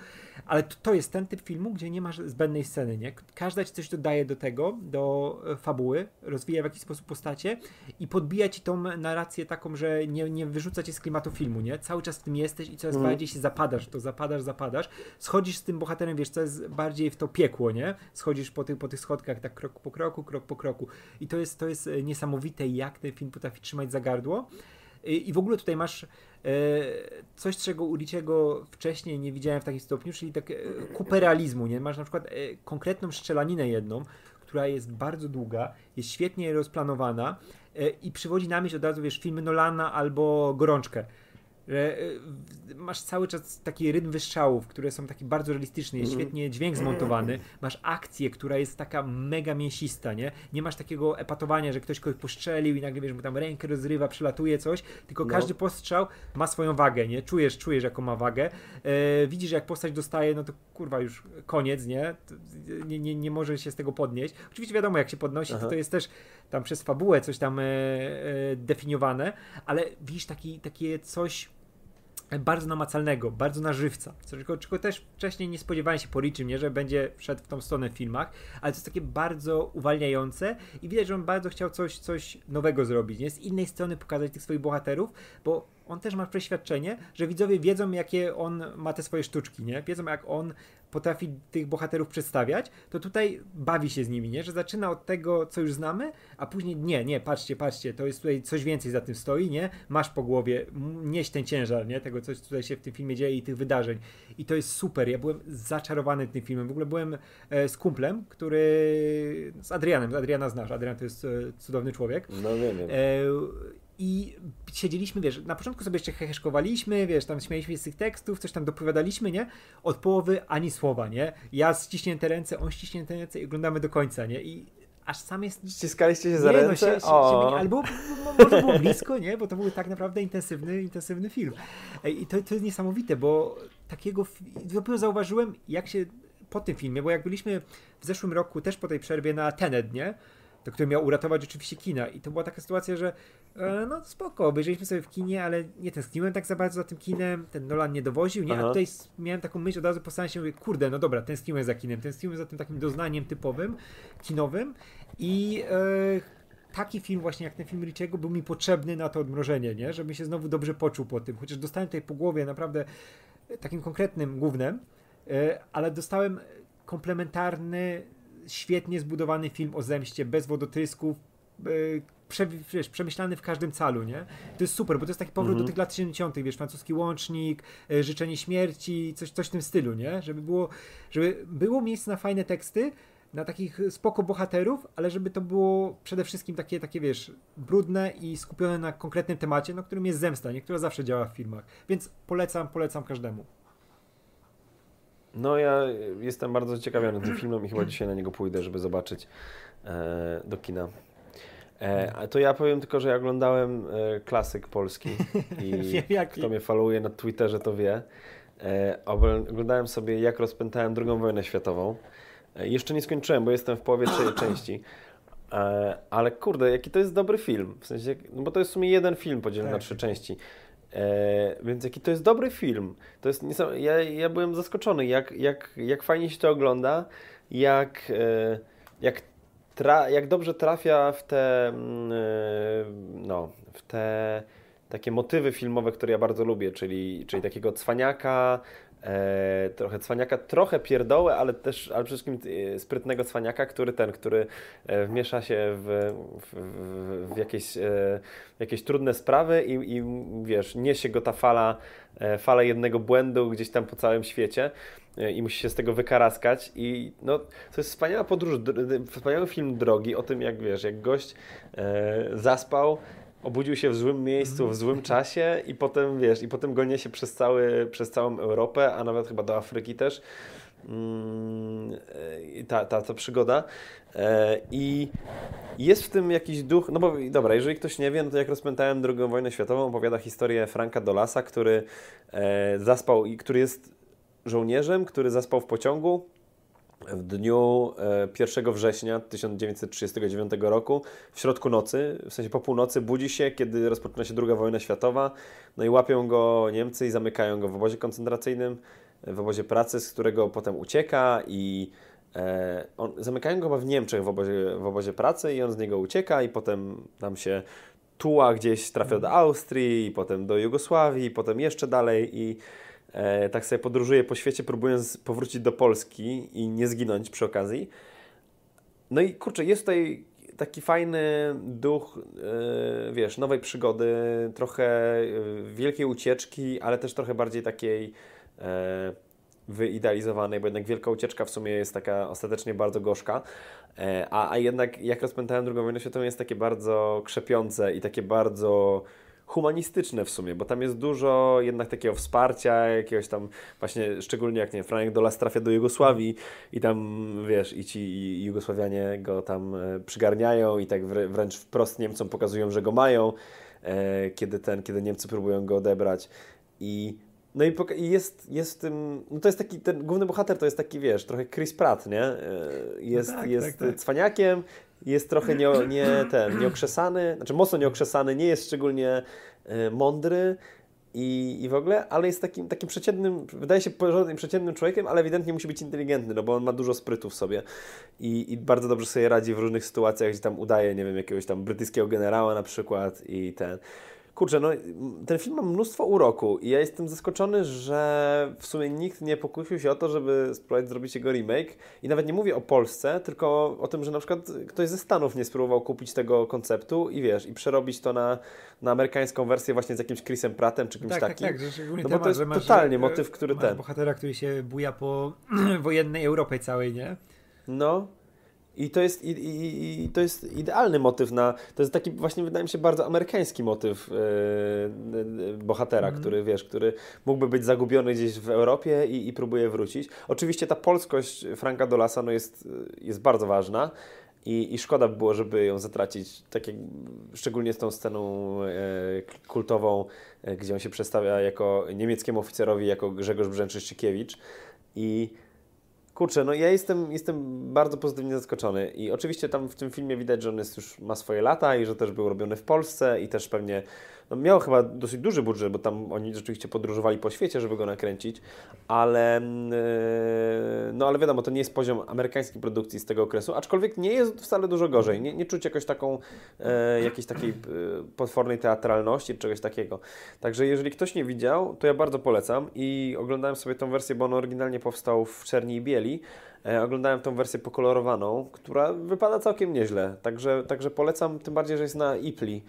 ale to, to jest ten typ filmu, gdzie nie masz zbędnej sceny, nie? Każda ci coś dodaje do tego, do e, fabuły, rozwija w jakiś sposób postacie i podbija ci tą narrację taką, że nie, nie wyrzuca cię z klimatu filmu, nie? Cały czas w tym jesteś i coraz mm. bardziej się zapadasz, to zapadasz, zapadasz. Schodzisz z tym bohaterem, wiesz, co jest bardziej w to piekło, nie? Schodzisz po tych, po tych schodkach tak krok po kroku, krok po kroku. I to jest, to jest e, niesamowite, jak ten film potrafi trzymać za gardło. I w ogóle tutaj masz e, coś, czego u Richiego wcześniej nie widziałem w takim stopniu, czyli tak e, kupę realizmu, nie? Masz na przykład konkretną strzelaninę jedną, która jest bardzo długa, jest świetnie rozplanowana i przywodzi na myśl od razu, wiesz, filmy Nolana albo Gorączkę masz cały czas taki rytm wystrzałów, które są takie bardzo realistyczne, jest mhm. świetnie dźwięk zmontowany, masz akcję, która jest taka mega mięsista, nie? Nie masz takiego epatowania, że ktoś kogoś postrzelił i nagle wiesz, mu tam rękę rozrywa, przelatuje coś, tylko no. każdy postrzał ma swoją wagę, nie? Czujesz, czujesz jaką ma wagę. E, widzisz, jak postać dostaje, no to kurwa już koniec, nie? Nie, nie, nie może się z tego podnieść. Oczywiście wiadomo, jak się podnosi, to, to jest też tam przez fabułę coś tam e, e, definiowane, ale widzisz taki, takie coś bardzo namacalnego, bardzo na żywca. Czego, czego też wcześniej nie spodziewałem się po Richim, nie, że będzie wszedł w tą stronę w filmach, ale to jest takie bardzo uwalniające i widać, że on bardzo chciał coś, coś nowego zrobić, nie? z innej strony pokazać tych swoich bohaterów, bo on też ma przeświadczenie, że widzowie wiedzą, jakie on ma te swoje sztuczki, nie? Wiedzą, jak on potrafi tych bohaterów przedstawiać, to tutaj bawi się z nimi, nie? Że zaczyna od tego, co już znamy, a później nie, nie, patrzcie, patrzcie, to jest tutaj coś więcej za tym stoi, nie? Masz po głowie, nieś ten ciężar, nie? Tego, co tutaj się w tym filmie dzieje i tych wydarzeń. I to jest super. Ja byłem zaczarowany tym filmem. W ogóle byłem e, z kumplem, który z Adrianem, Adriana znasz, Adrian to jest e, cudowny człowiek. No wiem, wiem. E, i siedzieliśmy, wiesz, na początku sobie jeszcze heheszkowaliśmy, wiesz, tam śmialiśmy się z tych tekstów, coś tam dopowiadaliśmy, nie? Od połowy ani słowa, nie? Ja ściśnięte ręce, on ściśnięte ręce i oglądamy do końca, nie? I aż sam jest... Ściskaliście się za nie, no, ręce? No, się, się, się, albo może było blisko, nie? Bo to był tak naprawdę intensywny, intensywny film. I to, to jest niesamowite, bo takiego... Dopiero zauważyłem, jak się po tym filmie, bo jak byliśmy w zeszłym roku też po tej przerwie na Tenet, nie? To, który miał uratować oczywiście kina. I to była taka sytuacja, że e, no spoko, obejrzeliśmy sobie w kinie, ale nie tęskniłem tak za bardzo za tym kinem, ten Nolan nie dowoził, nie? A Aha. tutaj s- miałem taką myśl, od razu postanowiłem się, mówię, kurde, no dobra, tęskniłem za kinem, tęskniłem za tym takim doznaniem typowym, kinowym i e, taki film właśnie jak ten film Richiego był mi potrzebny na to odmrożenie, nie? Żebym się znowu dobrze poczuł po tym, chociaż dostałem tutaj po głowie naprawdę e, takim konkretnym głównym, e, ale dostałem komplementarny, świetnie zbudowany film o zemście, bez wodotrysków, e, prze, wiesz, przemyślany w każdym calu, nie? To jest super, bo to jest taki powrót Mhm. do tych lat 70., wiesz, francuski łącznik, e, życzenie śmierci, coś, coś w tym stylu, nie? Żeby było, żeby było miejsce na fajne teksty, na takich spoko bohaterów, ale żeby to było przede wszystkim takie, takie wiesz, brudne i skupione na konkretnym temacie, no którym jest zemsta, nie? Która zawsze działa w filmach. Więc polecam, polecam każdemu. No ja jestem bardzo zaciekawiony tym filmem i chyba dzisiaj na niego pójdę, żeby zobaczyć e, do kina. E, a to ja powiem tylko, że ja oglądałem e, klasyk polski i kto mnie followuje na Twitterze to wie. E, oglądałem sobie jak rozpętałem II wojnę światową. E, jeszcze nie skończyłem, bo jestem w połowie trzeciej części. E, ale kurde, jaki to jest dobry film. W sensie, no bo to jest w sumie jeden film podzielony na Tak. trzy części. E, więc jaki to jest dobry film. To jest niesam... ja, ja byłem zaskoczony, jak, jak, jak fajnie się to ogląda, jak, e, jak, tra... jak dobrze trafia w te, mm, e, no, w te takie motywy filmowe, które ja bardzo lubię, czyli, czyli takiego cwaniaka, e, trochę cwaniaka, trochę pierdołę, ale też, ale przede wszystkim e, sprytnego cwaniaka, który ten, który e, wmiesza się w, w, w, jakieś, e, jakieś trudne sprawy i, i wiesz, niesie go ta fala, fala jednego błędu gdzieś tam po całym świecie i musi się z tego wykaraskać. I no, to jest wspaniała podróż, dr- wspaniały film drogi o tym, jak wiesz, jak gość zaspał, obudził się w złym miejscu, w złym czasie i potem, wiesz, i potem go niesie przez, cały, przez całą Europę, a nawet chyba do Afryki też. Mm, e, ta, ta, ta przygoda. E, I jest w tym jakiś duch, no bo dobra, jeżeli ktoś nie wie, no to jak rozpętałem II wojnę światową, opowiada historię Franka Dolasa, który e, zaspał i który jest żołnierzem, który zaspał w pociągu w dniu e, 1 września 1939 roku, w środku nocy, w sensie po północy, budzi się, kiedy rozpoczyna się II wojna światowa, no i łapią go Niemcy i zamykają go w obozie koncentracyjnym, w obozie pracy, z którego potem ucieka i e, on, zamykają go chyba w Niemczech w obozie, w obozie pracy i on z niego ucieka i potem tam się tuła gdzieś, trafia do Austrii, i potem do Jugosławii, i potem jeszcze dalej i e, tak sobie podróżuje po świecie, próbując powrócić do Polski i nie zginąć przy okazji. No i kurczę, jest tutaj taki fajny duch, e, wiesz, nowej przygody, trochę e, wielkiej ucieczki, ale też trochę bardziej takiej e, wyidealizowanej, bo jednak wielka ucieczka w sumie jest taka ostatecznie bardzo gorzka, a, a jednak jak rozpętałem drugą wojnę światową jest takie bardzo krzepiące i takie bardzo humanistyczne w sumie, bo tam jest dużo jednak takiego wsparcia, jakiegoś tam właśnie, szczególnie jak nie wiem, Franek Dolas trafia do Jugosławii i tam, wiesz, i ci Jugosławianie go tam e, przygarniają i tak wrę- wręcz wprost Niemcom pokazują, że go mają, e, kiedy ten, kiedy Niemcy próbują go odebrać i no i, jest, jest w tym, no to jest taki, ten główny bohater to jest taki, wiesz, trochę Chris Pratt, nie? E, Jest, tak, jest tak, tak. cwaniakiem, jest trochę nie, nie ten, nieokrzesany, znaczy mocno nieokrzesany, nie jest szczególnie e, mądry i, i w ogóle, ale jest takim, takim przeciętnym, wydaje się porządnym, przeciętnym człowiekiem, ale ewidentnie musi być inteligentny, no bo on ma dużo sprytu w sobie i, i bardzo dobrze sobie radzi w różnych sytuacjach, gdzie tam udaje, nie wiem, jakiegoś tam brytyjskiego generała na przykład i ten... Kurczę, no ten film ma mnóstwo uroku i ja jestem zaskoczony, że w sumie nikt nie pokusił się o to, żeby spróbować zrobić jego remake. I nawet nie mówię o Polsce, tylko o tym, że na przykład ktoś ze Stanów nie spróbował kupić tego konceptu i wiesz, i przerobić to na, na amerykańską wersję właśnie z jakimś Chrisem Prattem czy kimś Tak, tak, takim. tak, że szczególnie No bo to jest masz, totalnie motyw, który masz ten- bohatera, który się buja po wojennej Europie całej, nie? No. I to jest, i, i, i to jest idealny motyw na. To jest taki właśnie, wydaje mi się, bardzo amerykański motyw e, bohatera, Mhm. który wiesz, który mógłby być zagubiony gdzieś w Europie i, i próbuje wrócić. Oczywiście ta polskość Franka Dolasa no jest, jest bardzo ważna. I, I szkoda by było, żeby ją zatracić, tak jak, szczególnie z tą sceną e, kultową, e, gdzie on się przedstawia jako niemieckiemu oficerowi, jako Grzegorz Brzęczyszczykiewicz. I Kurczę, no ja jestem, jestem bardzo pozytywnie zaskoczony i oczywiście tam w tym filmie widać, że on jest już ma swoje lata i że też był robiony w Polsce i też pewnie no miał chyba dosyć duży budżet, bo tam oni rzeczywiście podróżowali po świecie, żeby go nakręcić, ale yy, no ale wiadomo, to nie jest poziom amerykańskiej produkcji z tego okresu, aczkolwiek nie jest wcale dużo gorzej. Nie, nie czuć jakoś taką, e, jakiejś takiej e, potwornej teatralności czy czegoś takiego. Także jeżeli ktoś nie widział, to ja bardzo polecam i oglądałem sobie tą wersję, bo on oryginalnie powstał w czerni i bieli, E, oglądałem tą wersję pokolorowaną, która wypada całkiem nieźle. Także, także polecam, tym bardziej, że jest na Ipli,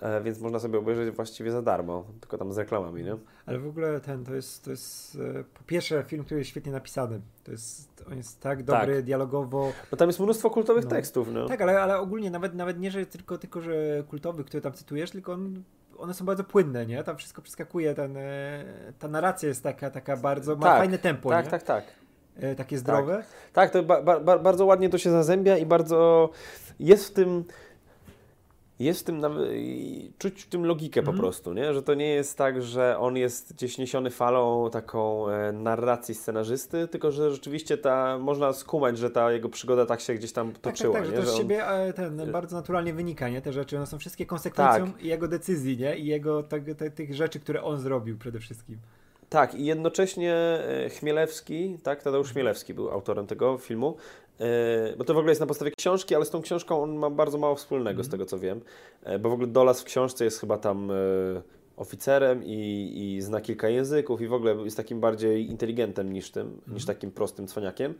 e, więc można sobie obejrzeć właściwie za darmo, tylko tam z reklamami, nie? Ale w ogóle ten, to jest, to jest e, po pierwsze film, który jest świetnie napisany. To jest, on jest tak dobry tak. dialogowo. No tam jest mnóstwo kultowych no. tekstów, no. Tak, ale, ale ogólnie nawet, nawet nie, że tylko, tylko, że kultowy, który tam cytujesz, tylko on one są bardzo płynne, nie? Tam wszystko przeskakuje, ten, ta narracja jest taka, taka bardzo, ma tak, fajne tempo, tak, nie? Tak, tak. E, takie zdrowe. Tak, tak to ba, ba, bardzo ładnie to się zazębia i bardzo jest w tym jest w tym, czuć w tym logikę mm. po mhm. prostu, nie? że to nie jest tak, że on jest gdzieś niesiony falą taką e, narracji scenarzysty, tylko że rzeczywiście ta, można skumać, że ta jego przygoda tak się gdzieś tam toczyła. Tak, tak, tak nie? że to z siebie e, ten, bardzo naturalnie wynika, nie? te rzeczy, one są wszystkie konsekwencją tak. jego decyzji nie? i jego te, te, tych rzeczy, które on zrobił przede wszystkim. Tak, i jednocześnie e, Chmielewski, tak, Tadeusz Chmielewski był autorem tego filmu, e, bo to w ogóle jest na podstawie książki, ale z tą książką on ma bardzo mało wspólnego, mm. z mhm. tego co wiem, e, bo w ogóle Dolas w książce jest chyba tam oficerem i, i zna kilka języków i w ogóle jest takim bardziej inteligentem niż tym, mm. niż takim prostym cwaniakiem.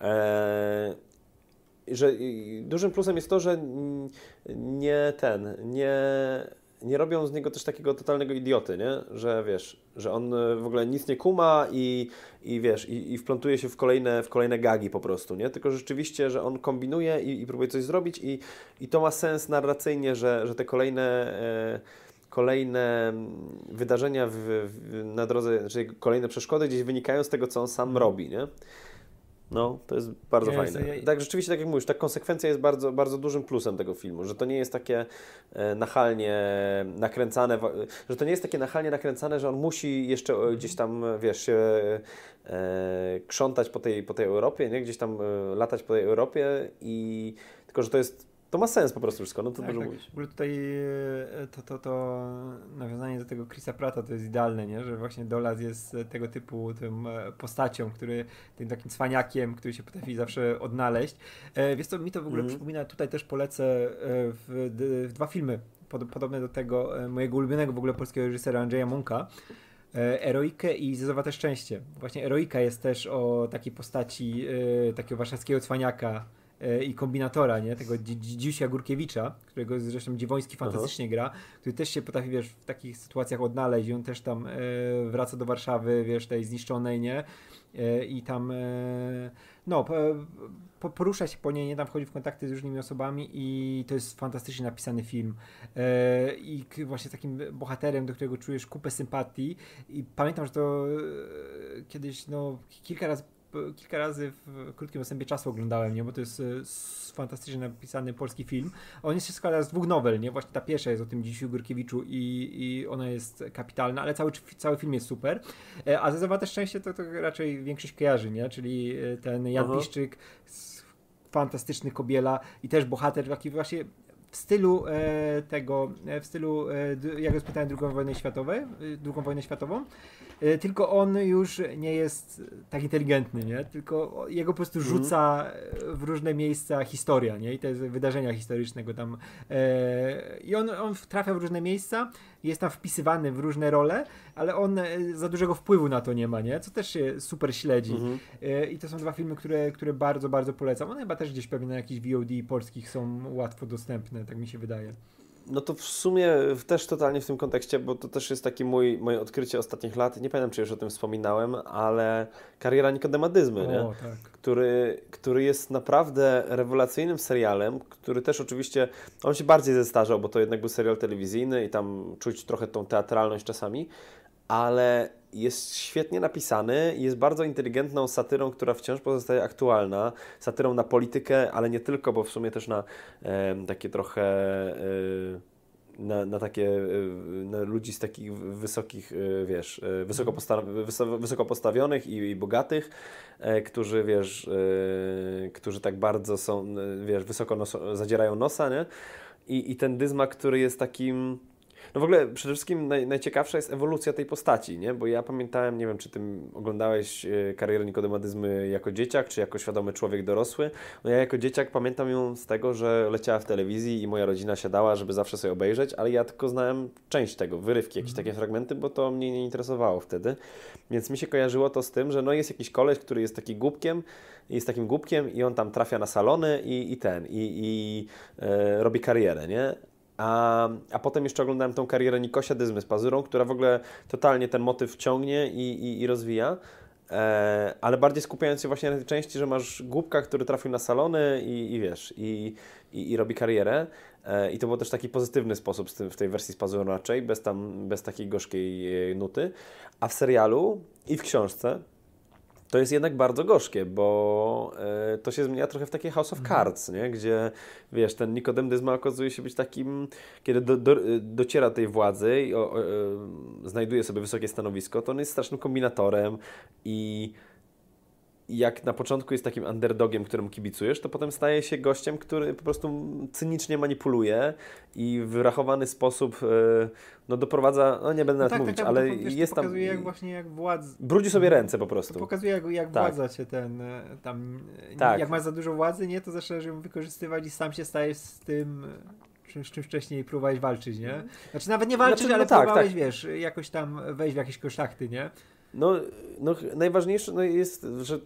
E, że dużym plusem jest to, że nie ten, nie nie robią z niego też takiego totalnego idioty, nie? Że wiesz, że on e, w ogóle nic nie kuma i, i wiesz, i, i wplątuje się w kolejne, w kolejne gagi po prostu, nie? Tylko rzeczywiście, że on kombinuje i, i próbuje coś zrobić i, i to ma sens narracyjnie, że, że te kolejne... E, kolejne wydarzenia w, w, na drodze, znaczy kolejne przeszkody gdzieś wynikają z tego, co on sam mhm. robi, nie? No, to jest bardzo jest, fajne. Tak, rzeczywiście, tak jak mówisz, ta konsekwencja jest bardzo, bardzo dużym plusem tego filmu, że to nie jest takie e, nachalnie nakręcane, że to nie jest takie nachalnie nakręcane, że on musi jeszcze gdzieś tam, wiesz, się e, krzątać po tej, po tej Europie, nie? Gdzieś tam e, latać po tej Europie i tylko, że to jest to ma sens po prostu wszystko, no to tak, dużo tak. mówić. W ogóle tutaj e, to, to, to nawiązanie do tego Chrisa Prata to jest idealne, nie? że właśnie Dolas jest tego typu tym e, postacią, który tym takim cwaniakiem, który się potrafi zawsze odnaleźć. E, wiesz co, mi to w ogóle mm. przypomina, tutaj też polecę w, w dwa filmy pod, podobne do tego mojego ulubionego w ogóle polskiego reżysera Andrzeja Munka. Eroikę i Zezowate Szczęście. Właśnie Eroika jest też o takiej postaci takiego warszawskiego cwaniaka, i kombinatora, nie? Tego Dziusia Górkiewicza, którego zresztą Dziwoński fantastycznie gra, który też się potrafi, wiesz, w takich sytuacjach odnaleźć i on też tam e, wraca do Warszawy, wiesz, tej zniszczonej, nie? E, I tam e, no, po, porusza się po niej, nie tam wchodzi w kontakty z różnymi osobami i to jest fantastycznie napisany film. E, I właśnie takim bohaterem, do którego czujesz kupę sympatii i pamiętam, że to e, kiedyś, no, kilka razy kilka razy w krótkim ostępie czasu oglądałem, nie? Bo to jest e, fantastycznie napisany polski film. On się składa z dwóch nowel, nie? Właśnie ta pierwsza jest o tym Dzisiu Górkiewiczu i, i ona jest kapitalna, ale cały, cały film jest super. E, a ze też Szczęście to, to raczej większość kojarzy, nie? Czyli e, ten Jan. Piszczyk, fantastyczny Kobiela i też bohater taki właśnie w stylu e, tego, w stylu, e, jak rozpytałem drugą wojnę światową, drugą wojnę światową, E, tylko on już nie jest tak inteligentny, nie? Tylko jego po prostu mhm. rzuca w różne miejsca historia, nie? I te wydarzenia historyczne go tam... E, I on, on trafia w różne miejsca, jest tam wpisywany w różne role, ale on e, za dużego wpływu na to nie ma, nie? Co też się super śledzi. Mhm. E, I to są dwa filmy, które, które bardzo, bardzo polecam. One chyba też gdzieś pewnie na jakichś VOD polskich są łatwo dostępne, tak mi się wydaje. No to w sumie też totalnie w tym kontekście, bo to też jest takie mój, moje odkrycie ostatnich lat. Nie pamiętam, czy już o tym wspominałem, ale kariera Nikodemadyzmy, nie? Tak. Który, który jest naprawdę rewelacyjnym serialem, który też oczywiście, on się bardziej zestarzał, bo to jednak był serial telewizyjny i tam czuć trochę tą teatralność czasami, ale jest świetnie napisany, jest bardzo inteligentną satyrą, która wciąż pozostaje aktualna. Satyrą na politykę, ale nie tylko, bo w sumie też na e, takie trochę. E, na, na takie, na ludzi z takich wysokich, wiesz, wysoko, posta wysoko postawionych i, i bogatych, którzy, wiesz, którzy tak bardzo są, wiesz, wysoko nos zadzierają nosa, nie? I, I ten Dyzma, który jest takim no w ogóle przede wszystkim naj, najciekawsza jest ewolucja tej postaci, nie? Bo ja pamiętałem, nie wiem, czy ty oglądałeś e, karierę Nikodemadyzmy jako dzieciak, czy jako świadomy człowiek dorosły. No ja jako dzieciak pamiętam ją z tego, że leciała w telewizji i moja rodzina siadała, żeby zawsze sobie obejrzeć, ale ja tylko znałem część tego, wyrywki, jakieś takie fragmenty, bo to mnie nie interesowało wtedy. Więc mi się kojarzyło to z tym, że no jest jakiś koleś, który jest taki głupkiem, jest takim głupkiem i on tam trafia na salony i, i ten, i, i e, robi karierę, nie? A, a potem jeszcze oglądałem tą karierę Nikosia Dyzmy z Pazurą, która w ogóle totalnie ten motyw ciągnie i, i, i rozwija. E, ale bardziej skupiając się właśnie na tej części, że masz głupka, który trafił na salony i, i wiesz, i, i, i robi karierę. E, I to był też taki pozytywny sposób tym, w tej wersji z Pazurą raczej, bez, tam, bez takiej gorzkiej e, nuty. A w serialu i w książce to jest jednak bardzo gorzkie, bo y, to się zmienia trochę w takie House of mhm. Cards, nie? gdzie wiesz, ten Nikodem Dyzma okazuje się być takim, kiedy do, do, dociera tej władzy i o, o, y, znajduje sobie wysokie stanowisko, to on jest strasznym kombinatorem i jak na początku jest takim underdogiem, któremu kibicujesz, to potem staje się gościem, który po prostu cynicznie manipuluje i w wyrachowany sposób e, no, doprowadza, no nie będę no nawet tak, mówić, tak, ale to, wiesz, jest to pokazuje tam... jak właśnie jak władz... Brudzi sobie ręce po prostu. To pokazuje jak, jak tak. władza cię ten, e, tam, tak. jak masz za dużo władzy, nie, to zaczynasz ją wykorzystywać i sam się stajesz z tym czym, czym wcześniej próbowałeś walczyć, nie? Znaczy nawet nie walczyć, znaczy, no ale tak, próbowałeś, tak. wiesz, jakoś tam wejść w jakieś koszachty, nie? No, no najważniejsze no jest, że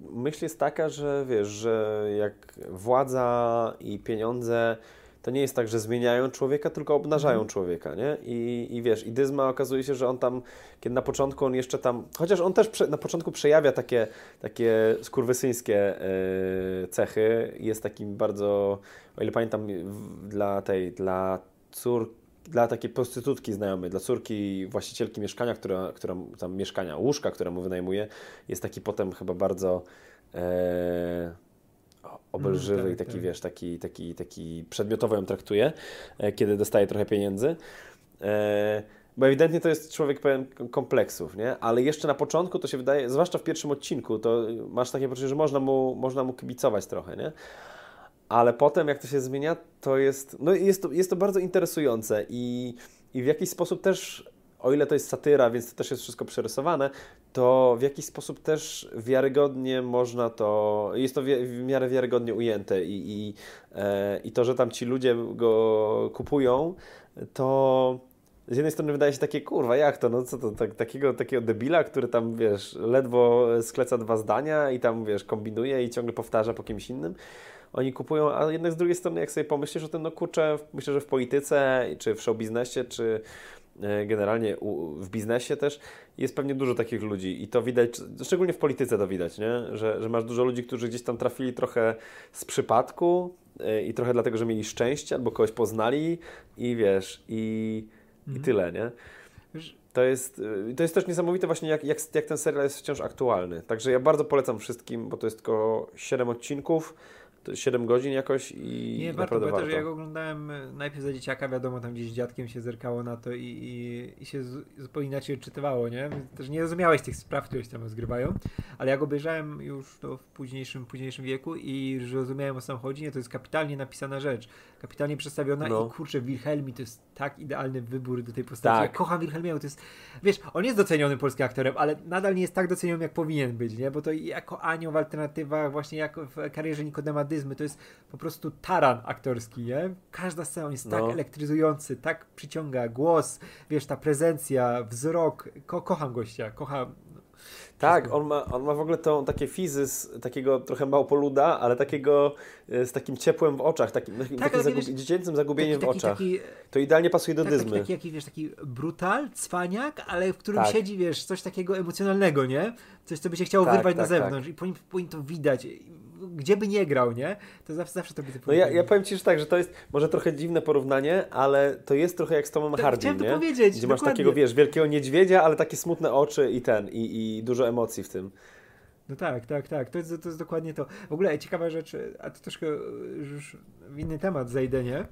myśl jest taka, że wiesz, że jak władza i pieniądze to nie jest tak, że zmieniają człowieka, tylko obnażają mhm. człowieka, nie? I, I wiesz, i Dyzma okazuje się, że on tam, kiedy na początku on jeszcze tam, chociaż on też prze, na początku przejawia takie, takie skurwysyńskie yy, cechy, jest takim bardzo, o ile pamiętam, dla tej, dla córki, dla takiej prostytutki znajomej, dla córki właścicielki mieszkania, która, która tam mieszkania, łóżka, które mu wynajmuje, jest taki potem chyba bardzo e, obelżywy mm, tak, i taki, tak. wiesz, taki, taki, taki przedmiotowo ją traktuje, e, kiedy dostaje trochę pieniędzy. E, bo ewidentnie to jest człowiek pełen kompleksów, nie? Ale jeszcze na początku to się wydaje, zwłaszcza w pierwszym odcinku, to masz takie poczucie, że można mu, można mu kibicować trochę, nie? Ale potem jak to się zmienia, to jest, no jest to, jest to bardzo interesujące i, i w jakiś sposób też, o ile to jest satyra, więc to też jest wszystko przerysowane, to w jakiś sposób też wiarygodnie można to, jest to w miarę wiarygodnie ujęte i, i, e, i to, że tam ci ludzie go kupują, to z jednej strony wydaje się takie, kurwa, jak to, no co to, tak, takiego, takiego debila, który tam, wiesz, ledwo skleca dwa zdania i tam, wiesz, kombinuje i ciągle powtarza po kimś innym, oni kupują, a jednak z drugiej strony, jak sobie pomyślisz o tym, no kurczę, myślę, że w polityce, czy w show biznesie, czy e, generalnie w biznesie też jest pewnie dużo takich ludzi i to widać, szczególnie w polityce to widać, nie? Że, że masz dużo ludzi, którzy gdzieś tam trafili trochę z przypadku e, i trochę dlatego, że mieli szczęście albo kogoś poznali i wiesz, i, mhm. i tyle, nie? To jest, e, to jest też niesamowite właśnie, jak, jak, jak ten serial jest wciąż aktualny. Także ja bardzo polecam wszystkim, bo to jest tylko 7 odcinków. 7 godzin jakoś i nie, naprawdę warto. Nie, warto. Ja go oglądałem e, najpierw za dzieciaka, wiadomo, tam gdzieś z dziadkiem się zerkało na to i, i, i się zupełnie inaczej odczytywało, nie? Też nie rozumiałeś tych spraw, które się tam rozgrywają, ale jak obejrzałem już to w późniejszym, późniejszym wieku i rozumiałem o co chodzi, nie, to jest kapitalnie napisana rzecz, kapitalnie przedstawiona no. i kurczę, Wilhelmi to jest tak idealny wybór do tej postaci. Tak. Ja kocham Wilhelmiego, to jest, wiesz, on jest doceniony polskim aktorem, ale nadal nie jest tak doceniony, jak powinien być, nie? Bo to jako anioł w alternatywach, właśnie jak w karierze Nikodema Dyzmy, to jest po prostu taran aktorski, nie? Każda scena jest tak no. tak elektryzujący, tak przyciąga głos, wiesz, ta prezencja, wzrok. Ko kocham gościa, kocham tak, on ma, on ma w ogóle tą, takie fizy z takiego trochę małpoluda, ale takiego e, z takim ciepłem w oczach, takim, takim, tak, takim wiesz, dziecięcym zagubieniem taki, w oczach. Taki, to idealnie pasuje do tak, dyzmy. Taki, taki, wiesz, taki brutal, cwaniak, ale w którym tak. siedzi, wiesz, coś takiego emocjonalnego, nie? Coś, co by się chciało tak, wyrwać na tak, zewnątrz i po nim, po nim to widać gdzie by nie grał, nie? To zawsze, zawsze to by No ja, ja powiem Ci, że tak, że to jest może trochę dziwne porównanie, ale to jest trochę jak z Tomem Hardy, nie? To powiedzieć, Gdzie dokładnie. masz takiego, wiesz, wielkiego niedźwiedzia, ale takie smutne oczy i ten, i, i dużo emocji w tym. No tak, tak, tak. To jest, to jest dokładnie to. W ogóle ciekawa rzecz, a to troszkę już w inny temat zejdę, nie?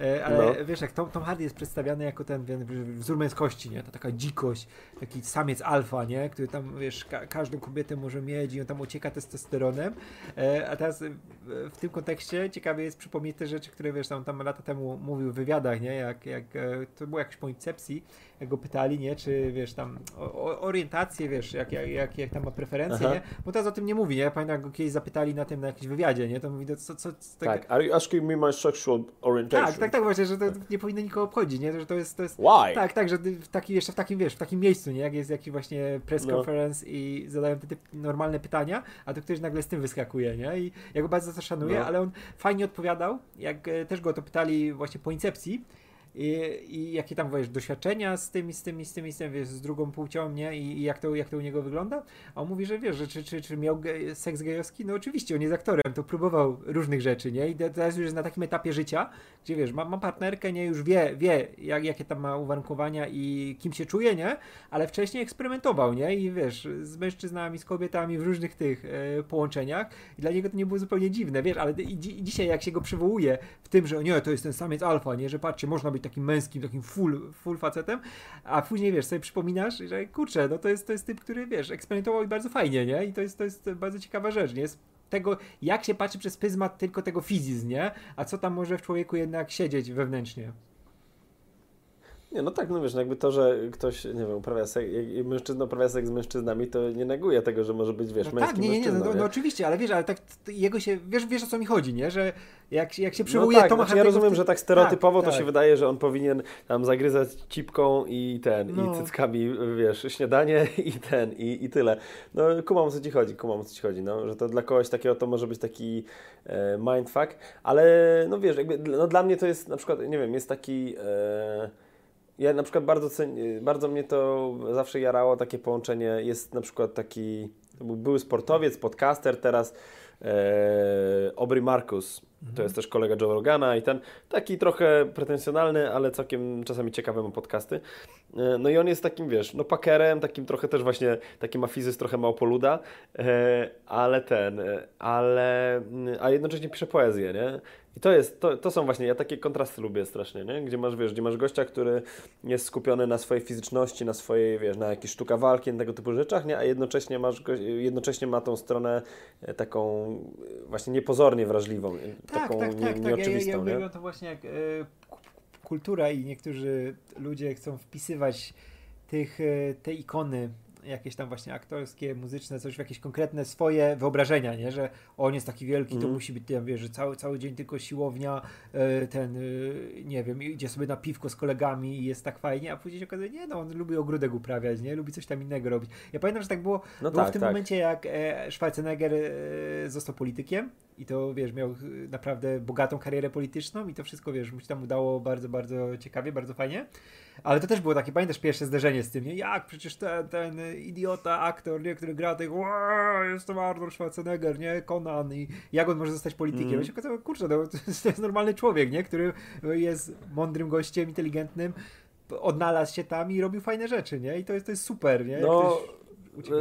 E, ale no. wiesz, jak Tom, Tom Hardy jest przedstawiany jako ten wzór męskości, nie? Ta taka dzikość, taki samiec alfa, nie? Który tam, wiesz, ka każdą kobietę może mieć i on tam ocieka testosteronem. E, a teraz w tym kontekście ciekawe jest przypomnieć te rzeczy, które, wiesz, tam, tam lata temu mówił w wywiadach, nie? Jak, jak to było jakieś po incepcji, go pytali, nie? Czy, wiesz, tam o, orientację, wiesz, jak, jak, jak, jak tam ma preferencje, Aha. nie? Bo teraz o tym nie mówi, nie? Pamiętam, jak go kiedyś zapytali na tym, na jakimś wywiadzie, nie? To mówi, to co, co, co tak. Are you asking me my sexual orientation? Tak, tak, tak, właśnie, że to nie powinno nikogo obchodzić, nie? Że to jest, to jest... Why? Tak, tak, że w takim, jeszcze w takim, wiesz, w takim miejscu, nie? Jak jest jakiś właśnie press no. conference no. i zadają te normalne pytania, a to ktoś nagle z tym wyskakuje, nie? I ja go bardzo za to szanuję, no. ale on fajnie odpowiadał, jak e, też go to pytali właśnie po incepcji, i, i jakie tam wiesz, doświadczenia z tymi, z tymi, z tymi, z, tym, wiesz, z drugą płcią, nie? I, I, jak, to, jak to u niego wygląda? A on mówi, że wiesz, że czy, czy, czy miał ge seks gejowski? No oczywiście, on jest aktorem, to próbował różnych rzeczy, nie? I teraz już jest na takim etapie życia, gdzie wiesz, ma, ma partnerkę, nie? Już wie, wie jak, jakie tam ma uwarunkowania i kim się czuje, nie? Ale wcześniej eksperymentował, nie? I wiesz, z mężczyznami, z kobietami w różnych tych e, połączeniach i dla niego to nie było zupełnie dziwne, wiesz, ale i, i dzisiaj jak się go przywołuje w tym, że nie, to jest ten samiec alfa, nie? Że patrzcie, można być być takim męskim, takim full, full facetem, a później wiesz, sobie przypominasz, że kurczę, no to jest, to jest typ, który wiesz, eksperymentował i bardzo fajnie, nie? I to jest, to jest bardzo ciekawa rzecz, nie? Tego, jak się patrzy przez pryzmat tylko tego fizizm, nie? A co tam może w człowieku jednak siedzieć wewnętrznie. Nie, no tak, no wiesz, no jakby to, że ktoś, nie wiem, uprawia seks, mężczyzna uprawia seks z mężczyznami, to nie neguje tego, że może być, wiesz, no męski tak, nie, nie, nie, no, no, oczywiście, ale wiesz, ale tak jego się, wiesz, wiesz o co mi chodzi, nie? Że jak, jak się przywołuje no tak, Toma znaczy Ja rozumiem, że tak stereotypowo tak, to tak. się wydaje, że on powinien tam zagryzać cipką i ten, no. i cyckami, wiesz, śniadanie i ten, i, i tyle. No kumam o co ci chodzi, kumam o co ci chodzi, no, że to dla kogoś takiego to może być taki e, mindfuck, ale no wiesz, jakby, no dla mnie to jest na przykład, nie wiem, jest taki... E, ja na przykład bardzo, cen, bardzo mnie to zawsze jarało, takie połączenie. Jest na przykład taki, były sportowiec, podcaster, teraz e, Aubrey Marcus, mhm. to jest też kolega Joe Rogana i ten taki trochę pretensjonalny, ale całkiem czasami ciekawe ma podcasty. E, no i on jest takim, wiesz, no pakerem, takim trochę też właśnie, taki ma fizyz trochę małpoluda, e, ale ten, e, ale, a jednocześnie pisze poezję, nie? I to jest, to, to są właśnie, ja takie kontrasty lubię strasznie, nie? Gdzie masz, wiesz, gdzie masz gościa, który jest skupiony na swojej fizyczności, na swojej, wiesz, na jakiejś sztuka walki, na tego typu rzeczach, nie? A jednocześnie masz, jednocześnie ma tą stronę e, taką e, właśnie niepozornie wrażliwą, e, tak, taką tak, tak, nie, nieoczywistą, tak. Ja, ja, ja nie? to właśnie jak y, kultura i niektórzy ludzie chcą wpisywać tych, te ikony jakieś tam właśnie aktorskie, muzyczne, coś, jakieś konkretne swoje wyobrażenia, nie? Że on jest taki wielki, mm. to mhm. musi być, ja wiesz, że cały, cały dzień tylko siłownia, e, ten, e, nie wiem, idzie sobie na piwko z kolegami i jest tak fajnie, a później się okazuje, nie no, on lubi ogródek uprawiać, nie? Lubi coś tam innego robić. Ja pamiętam, że tak było, no było tak, w tym tak. momencie, jak e, Schwarzenegger został politykiem i to, wiesz, miał naprawdę bogatą karierę polityczną i to wszystko, wiesz, mu się tam udało bardzo, bardzo ciekawie, bardzo fajnie. Ale to też było takie, pamiętasz pierwsze zderzenie z tym, nie? Jak przecież ten, ten idiota aktor, nie? który gra tych jest to Arnold Schwarzenegger, nie? Conan i jak on może zostać politykiem? Mm. Ja się okazało, kurczę, no, to jest normalny człowiek, nie? Który jest mądrym gościem, inteligentnym, odnalazł się tam i robił fajne rzeczy, nie? I to jest, to jest super, nie? No...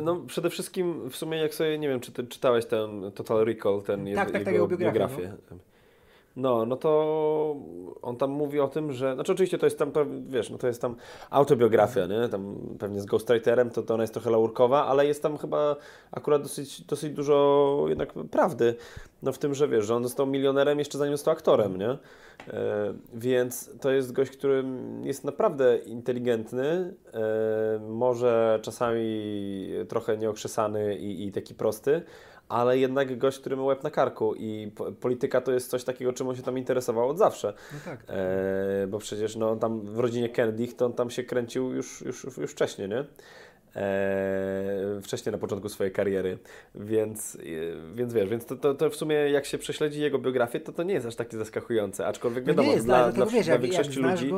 No przede wszystkim w sumie jak sobie, nie wiem, czy ty czytałeś ten Total Recall, ten tak, tak, jego tak, biografię. biografię. No. No, no to on tam mówi o tym, że, znaczy oczywiście to jest tam, wiesz, no to jest tam autobiografia, nie, tam pewnie z ghostwriterem to, to ona jest trochę laurkowa, ale jest tam chyba akurat dosyć, dosyć dużo jednak prawdy, no w tym, że wiesz, że on został milionerem jeszcze zanim został aktorem, nie, e, więc to jest gość, który jest naprawdę inteligentny, e, może czasami trochę nieokrzesany i, i taki prosty, ale jednak gość, który ma łeb na karku i polityka to jest coś takiego, czym on się tam interesował od zawsze. No tak. E, bo przecież no, tam w rodzinie Kennedy to on tam się kręcił już, już, już wcześniej, nie? E, wcześniej na początku swojej kariery, więc, e, więc wiesz, więc to, to, to, w sumie jak się prześledzi jego biografię, to to nie jest aż takie zaskakujące, aczkolwiek no wiadomo, no jest, dla, dla, wiesz, dla większości ludzi...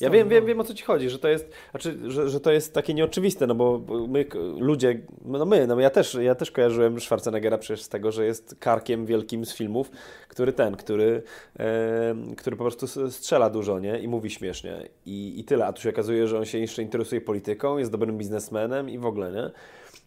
ja wiem, wiem, wiem o co Ci chodzi, że to jest, znaczy, że, że to jest takie nieoczywiste, no bo my ludzie, no my, no ja też, ja też kojarzyłem Schwarzeneggera przecież z tego, że jest karkiem wielkim z filmów, który ten, który, e, który po prostu strzela dużo, nie? I mówi śmiesznie. I, i tyle, a tu się okazuje, że on się jeszcze interesuje polityką, jest dobrym biznesem biznesmenem i w ogóle, nie?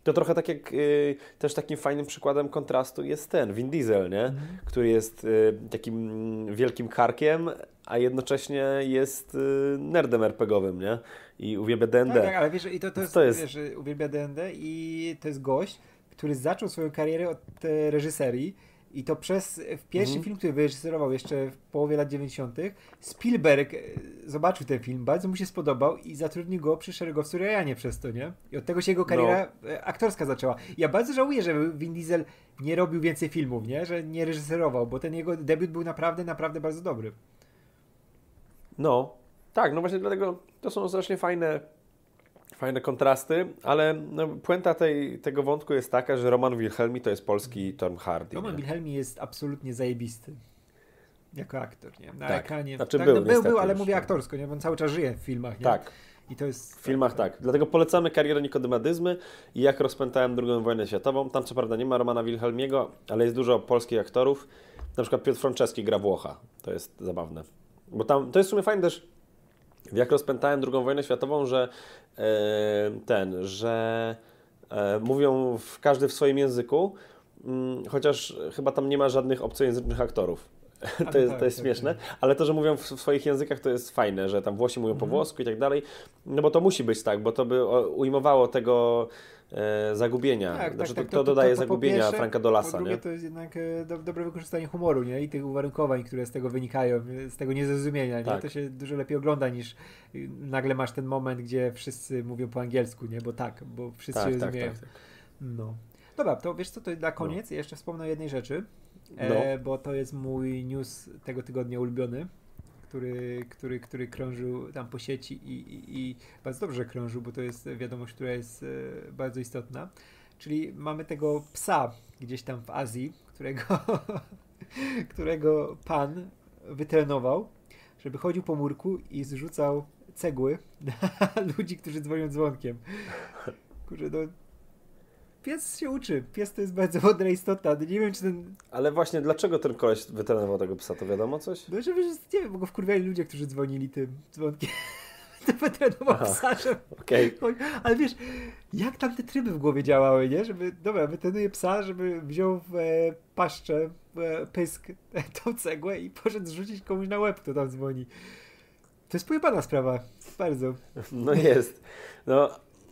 To trochę tak jak y, też takim fajnym przykładem kontrastu jest ten Vin Diesel, nie? Mhm. Który jest y, takim wielkim karkiem, a jednocześnie jest y, nerdem RPGowym, nie? I uwielbia D&D. Tak, tak, ale wiesz, i to, to jest, To jest- Wiesz, uwielbia D&D i to jest gość, który zaczął swoją karierę od e, reżyserii i to przez w pierwszy Mhm. film, który wyreżyserował jeszcze w połowie lat 90. Spielberg e, zobaczył ten film, bardzo mu się spodobał i zatrudnił go przy szeregowcu Ryanie przez to, nie? I od tego się jego kariera e, aktorska zaczęła. Ja bardzo żałuję, że Vin Diesel nie robił więcej filmów, nie? Że nie reżyserował, bo ten jego debiut był naprawdę, naprawdę bardzo dobry. No, tak, no właśnie dlatego to są strasznie fajne, fajne kontrasty, ale no, puenta tej, tego wątku jest taka, że Roman Wilhelmi to jest polski Tom Hardy. Roman nie? Wilhelmi jest absolutnie zajebisty. Jako aktor, nie? Na Tak. ekranie. Znaczy tak, był, no, był, był, ale już, mówię tak. aktorsko, nie? Bo on cały czas żyje w filmach, nie? Tak, I to jest... w filmach tak. Dlatego polecamy karierę Nikodemadyzmy i jak rozpętałem II wojnę światową. Tam co prawda nie ma Romana Wilhelmiego, ale jest dużo polskich aktorów. Na przykład Piotr Franceski gra Włocha. To jest zabawne. Bo tam, to jest w sumie fajne też, jak rozpętałem II wojnę światową, że e, ten, że e, mówią w, każdy w swoim języku, mm, chociaż chyba tam nie ma żadnych obcojęzycznych aktorów. To no jest, tak, to jest tak, śmieszne, tak. ale to, że mówią w, w swoich językach, to jest fajne, że tam Włosi mówią po Mhm. włosku i tak dalej, no bo to musi być tak, bo to by ujmowało tego e, zagubienia. Tak, znaczy, tak, tak, to, to, dodaje po zagubienia pierwsze, Franka Po Dolasa, drugie, nie? to jest jednak e, do, dobre wykorzystanie humoru, nie? I tych uwarunkowań, które z tego wynikają, e, z tego niezrozumienia, nie? Tak. To się dużo lepiej ogląda niż y, nagle masz ten moment, gdzie wszyscy mówią po angielsku, nie? Bo tak, bo wszyscy się Tak, tak, rozumieją. tak, tak. No. Dobra, to wiesz co, to na koniec jeszcze wspomnę o jednej rzeczy, No. e, bo to jest mój news tego tygodnia ulubiony, który, który, który krążył tam po sieci i, i, i bardzo dobrze krążył, bo to jest wiadomość, która jest e, bardzo istotna. Czyli mamy tego psa gdzieś tam w Azji, którego, którego pan wytrenował, żeby chodził po murku i zrzucał cegły na ludzi, którzy dzwonią dzwonkiem. Kurczę, no, pies się uczy. Pies to jest bardzo mądra istota. Nie wiem, czy ten... Ale właśnie dlaczego ten koleś wytrenował tego psa, to wiadomo coś? No, żeby, nie wiem, bo go wkurwiali ludzie, którzy dzwonili tym dzwonkiem. To wytrenował Aha. psa, żeby Okej, Oj, Ale wiesz, jak tam te tryby w głowie działały, nie? Żeby, dobra, wytrenuję psa, żeby wziął w e, paszczę e, pysk e, tą cegłę i poszedł zrzucić komuś na łeb, kto tam dzwoni. To jest pojebana sprawa. Bardzo. no jest. No,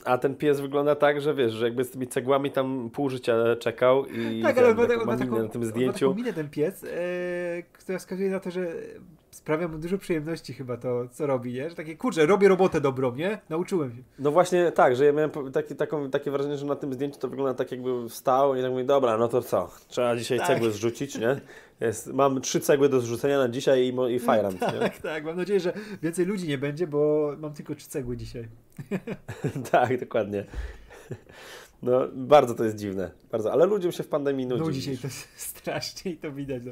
a ten pies wygląda tak, że wiesz, że jakby z tymi cegłami tam pół życia czekał i tak, ten, ale ma, taką ma taką, na tym on ma taką zdjęciu. minę ten pies, e, która wskazuje na to, że sprawia mu dużo przyjemności chyba to, co robi, nie? Że takie, kurczę, robię robotę dobrą, nie? Nauczyłem się. No właśnie tak, że ja miałem takie, taką, takie wrażenie, że na tym zdjęciu to wygląda tak jakby wstał i tak mówi, dobra, no to co, trzeba dzisiaj Tak. cegły zrzucić, nie? Jest, mam trzy cegły do zrzucenia na dzisiaj i, i fajrant, nie? Tak, tak. Mam nadzieję, że więcej ludzi nie będzie, bo mam tylko trzy cegły dzisiaj. tak, dokładnie. No, bardzo to jest dziwne, bardzo, ale ludziom się w pandemii nudzi. No dzisiaj widzisz. to strasznie i to widać. No.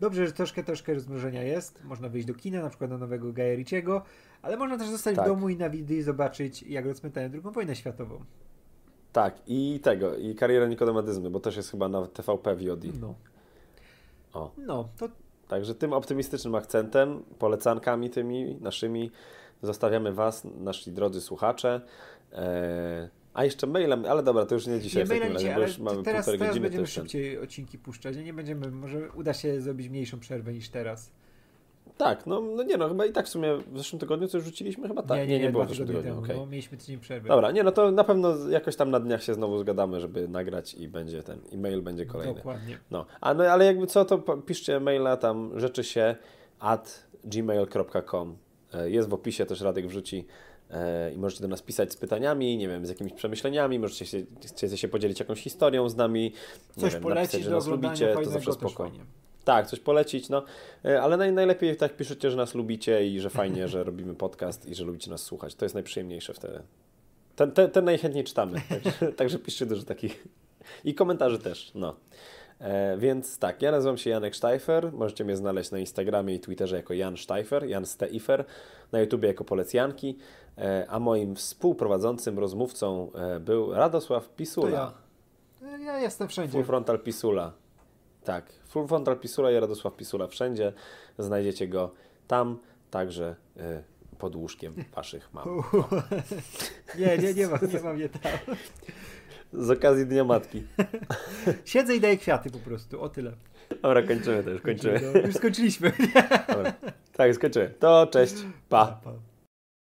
Dobrze, że troszkę, troszkę rozmrożenia jest. Można wyjść do kina, na przykład na nowego Gaja Ricciego, ale można też zostać Tak. w domu i na widy zobaczyć, jak rozpętają drugą wojnę światową. Tak, i tego, i karierę Nikodemadyzmy, bo też jest chyba na TVP VOD. No. O. No, to Także tym optymistycznym akcentem, polecankami tymi naszymi zostawiamy Was, nasi drodzy słuchacze. Eee, a jeszcze mailem, ale dobra, to już nie dzisiaj nie w takim maila razie, dzisiaj, bo już mamy teraz, półtorej teraz będziemy szybciej odcinki puszczać. Nie będziemy, może uda się zrobić mniejszą przerwę niż teraz. Tak, no, no nie no, chyba i tak w sumie w zeszłym tygodniu coś rzuciliśmy, chyba tak. nie, nie, nie, było w zeszłym tygodniu, temu. okej. No, mieliśmy tydzień przerwy. Dobra, nie no to na pewno jakoś tam na dniach się znowu zgadamy, żeby nagrać i będzie ten e-mail będzie kolejny. Dokładnie. No, a no, ale jakby co, to piszcie maila tam rzeczy się at gmail.com. E, Jest w opisie, też Radek wrzuci i możecie do nas pisać z pytaniami, nie wiem, z jakimiś przemyśleniami, możecie się, chcecie się podzielić jakąś historią z nami, nie Coś wiem, polecić napisać, że nas lubicie, to zawsze też spoko. fajnie. Tak, coś polecić, no, E, ale naj, najlepiej tak piszecie, że nas lubicie i że fajnie, że robimy podcast i że lubicie nas słuchać. To jest najprzyjemniejsze wtedy. Ten, ten, ten najchętniej czytamy, także, także piszcie dużo takich i komentarzy też, no. E, więc tak, ja nazywam się Janek Steifer, możecie mnie znaleźć na Instagramie i Twitterze jako Jan Steifer, Jan Steifer, na YouTubie jako Polecjanki, e, a moim współprowadzącym, rozmówcą e, był Radosław Pisula. To ja. Ja jestem wszędzie. Full Frontal Pisula. Tak, Full Frontal Pisula i Radosław Pisula wszędzie. Znajdziecie go tam, także y, pod łóżkiem waszych mam. Nie, nie, nie mam, nie mam, nie tam. Z okazji Dnia Matki. Siedzę i daję kwiaty po prostu, o tyle. Dobra, kończymy też, kończymy. No, już skończyliśmy. Dobra. Tak, skończymy. To cześć, pa. pa.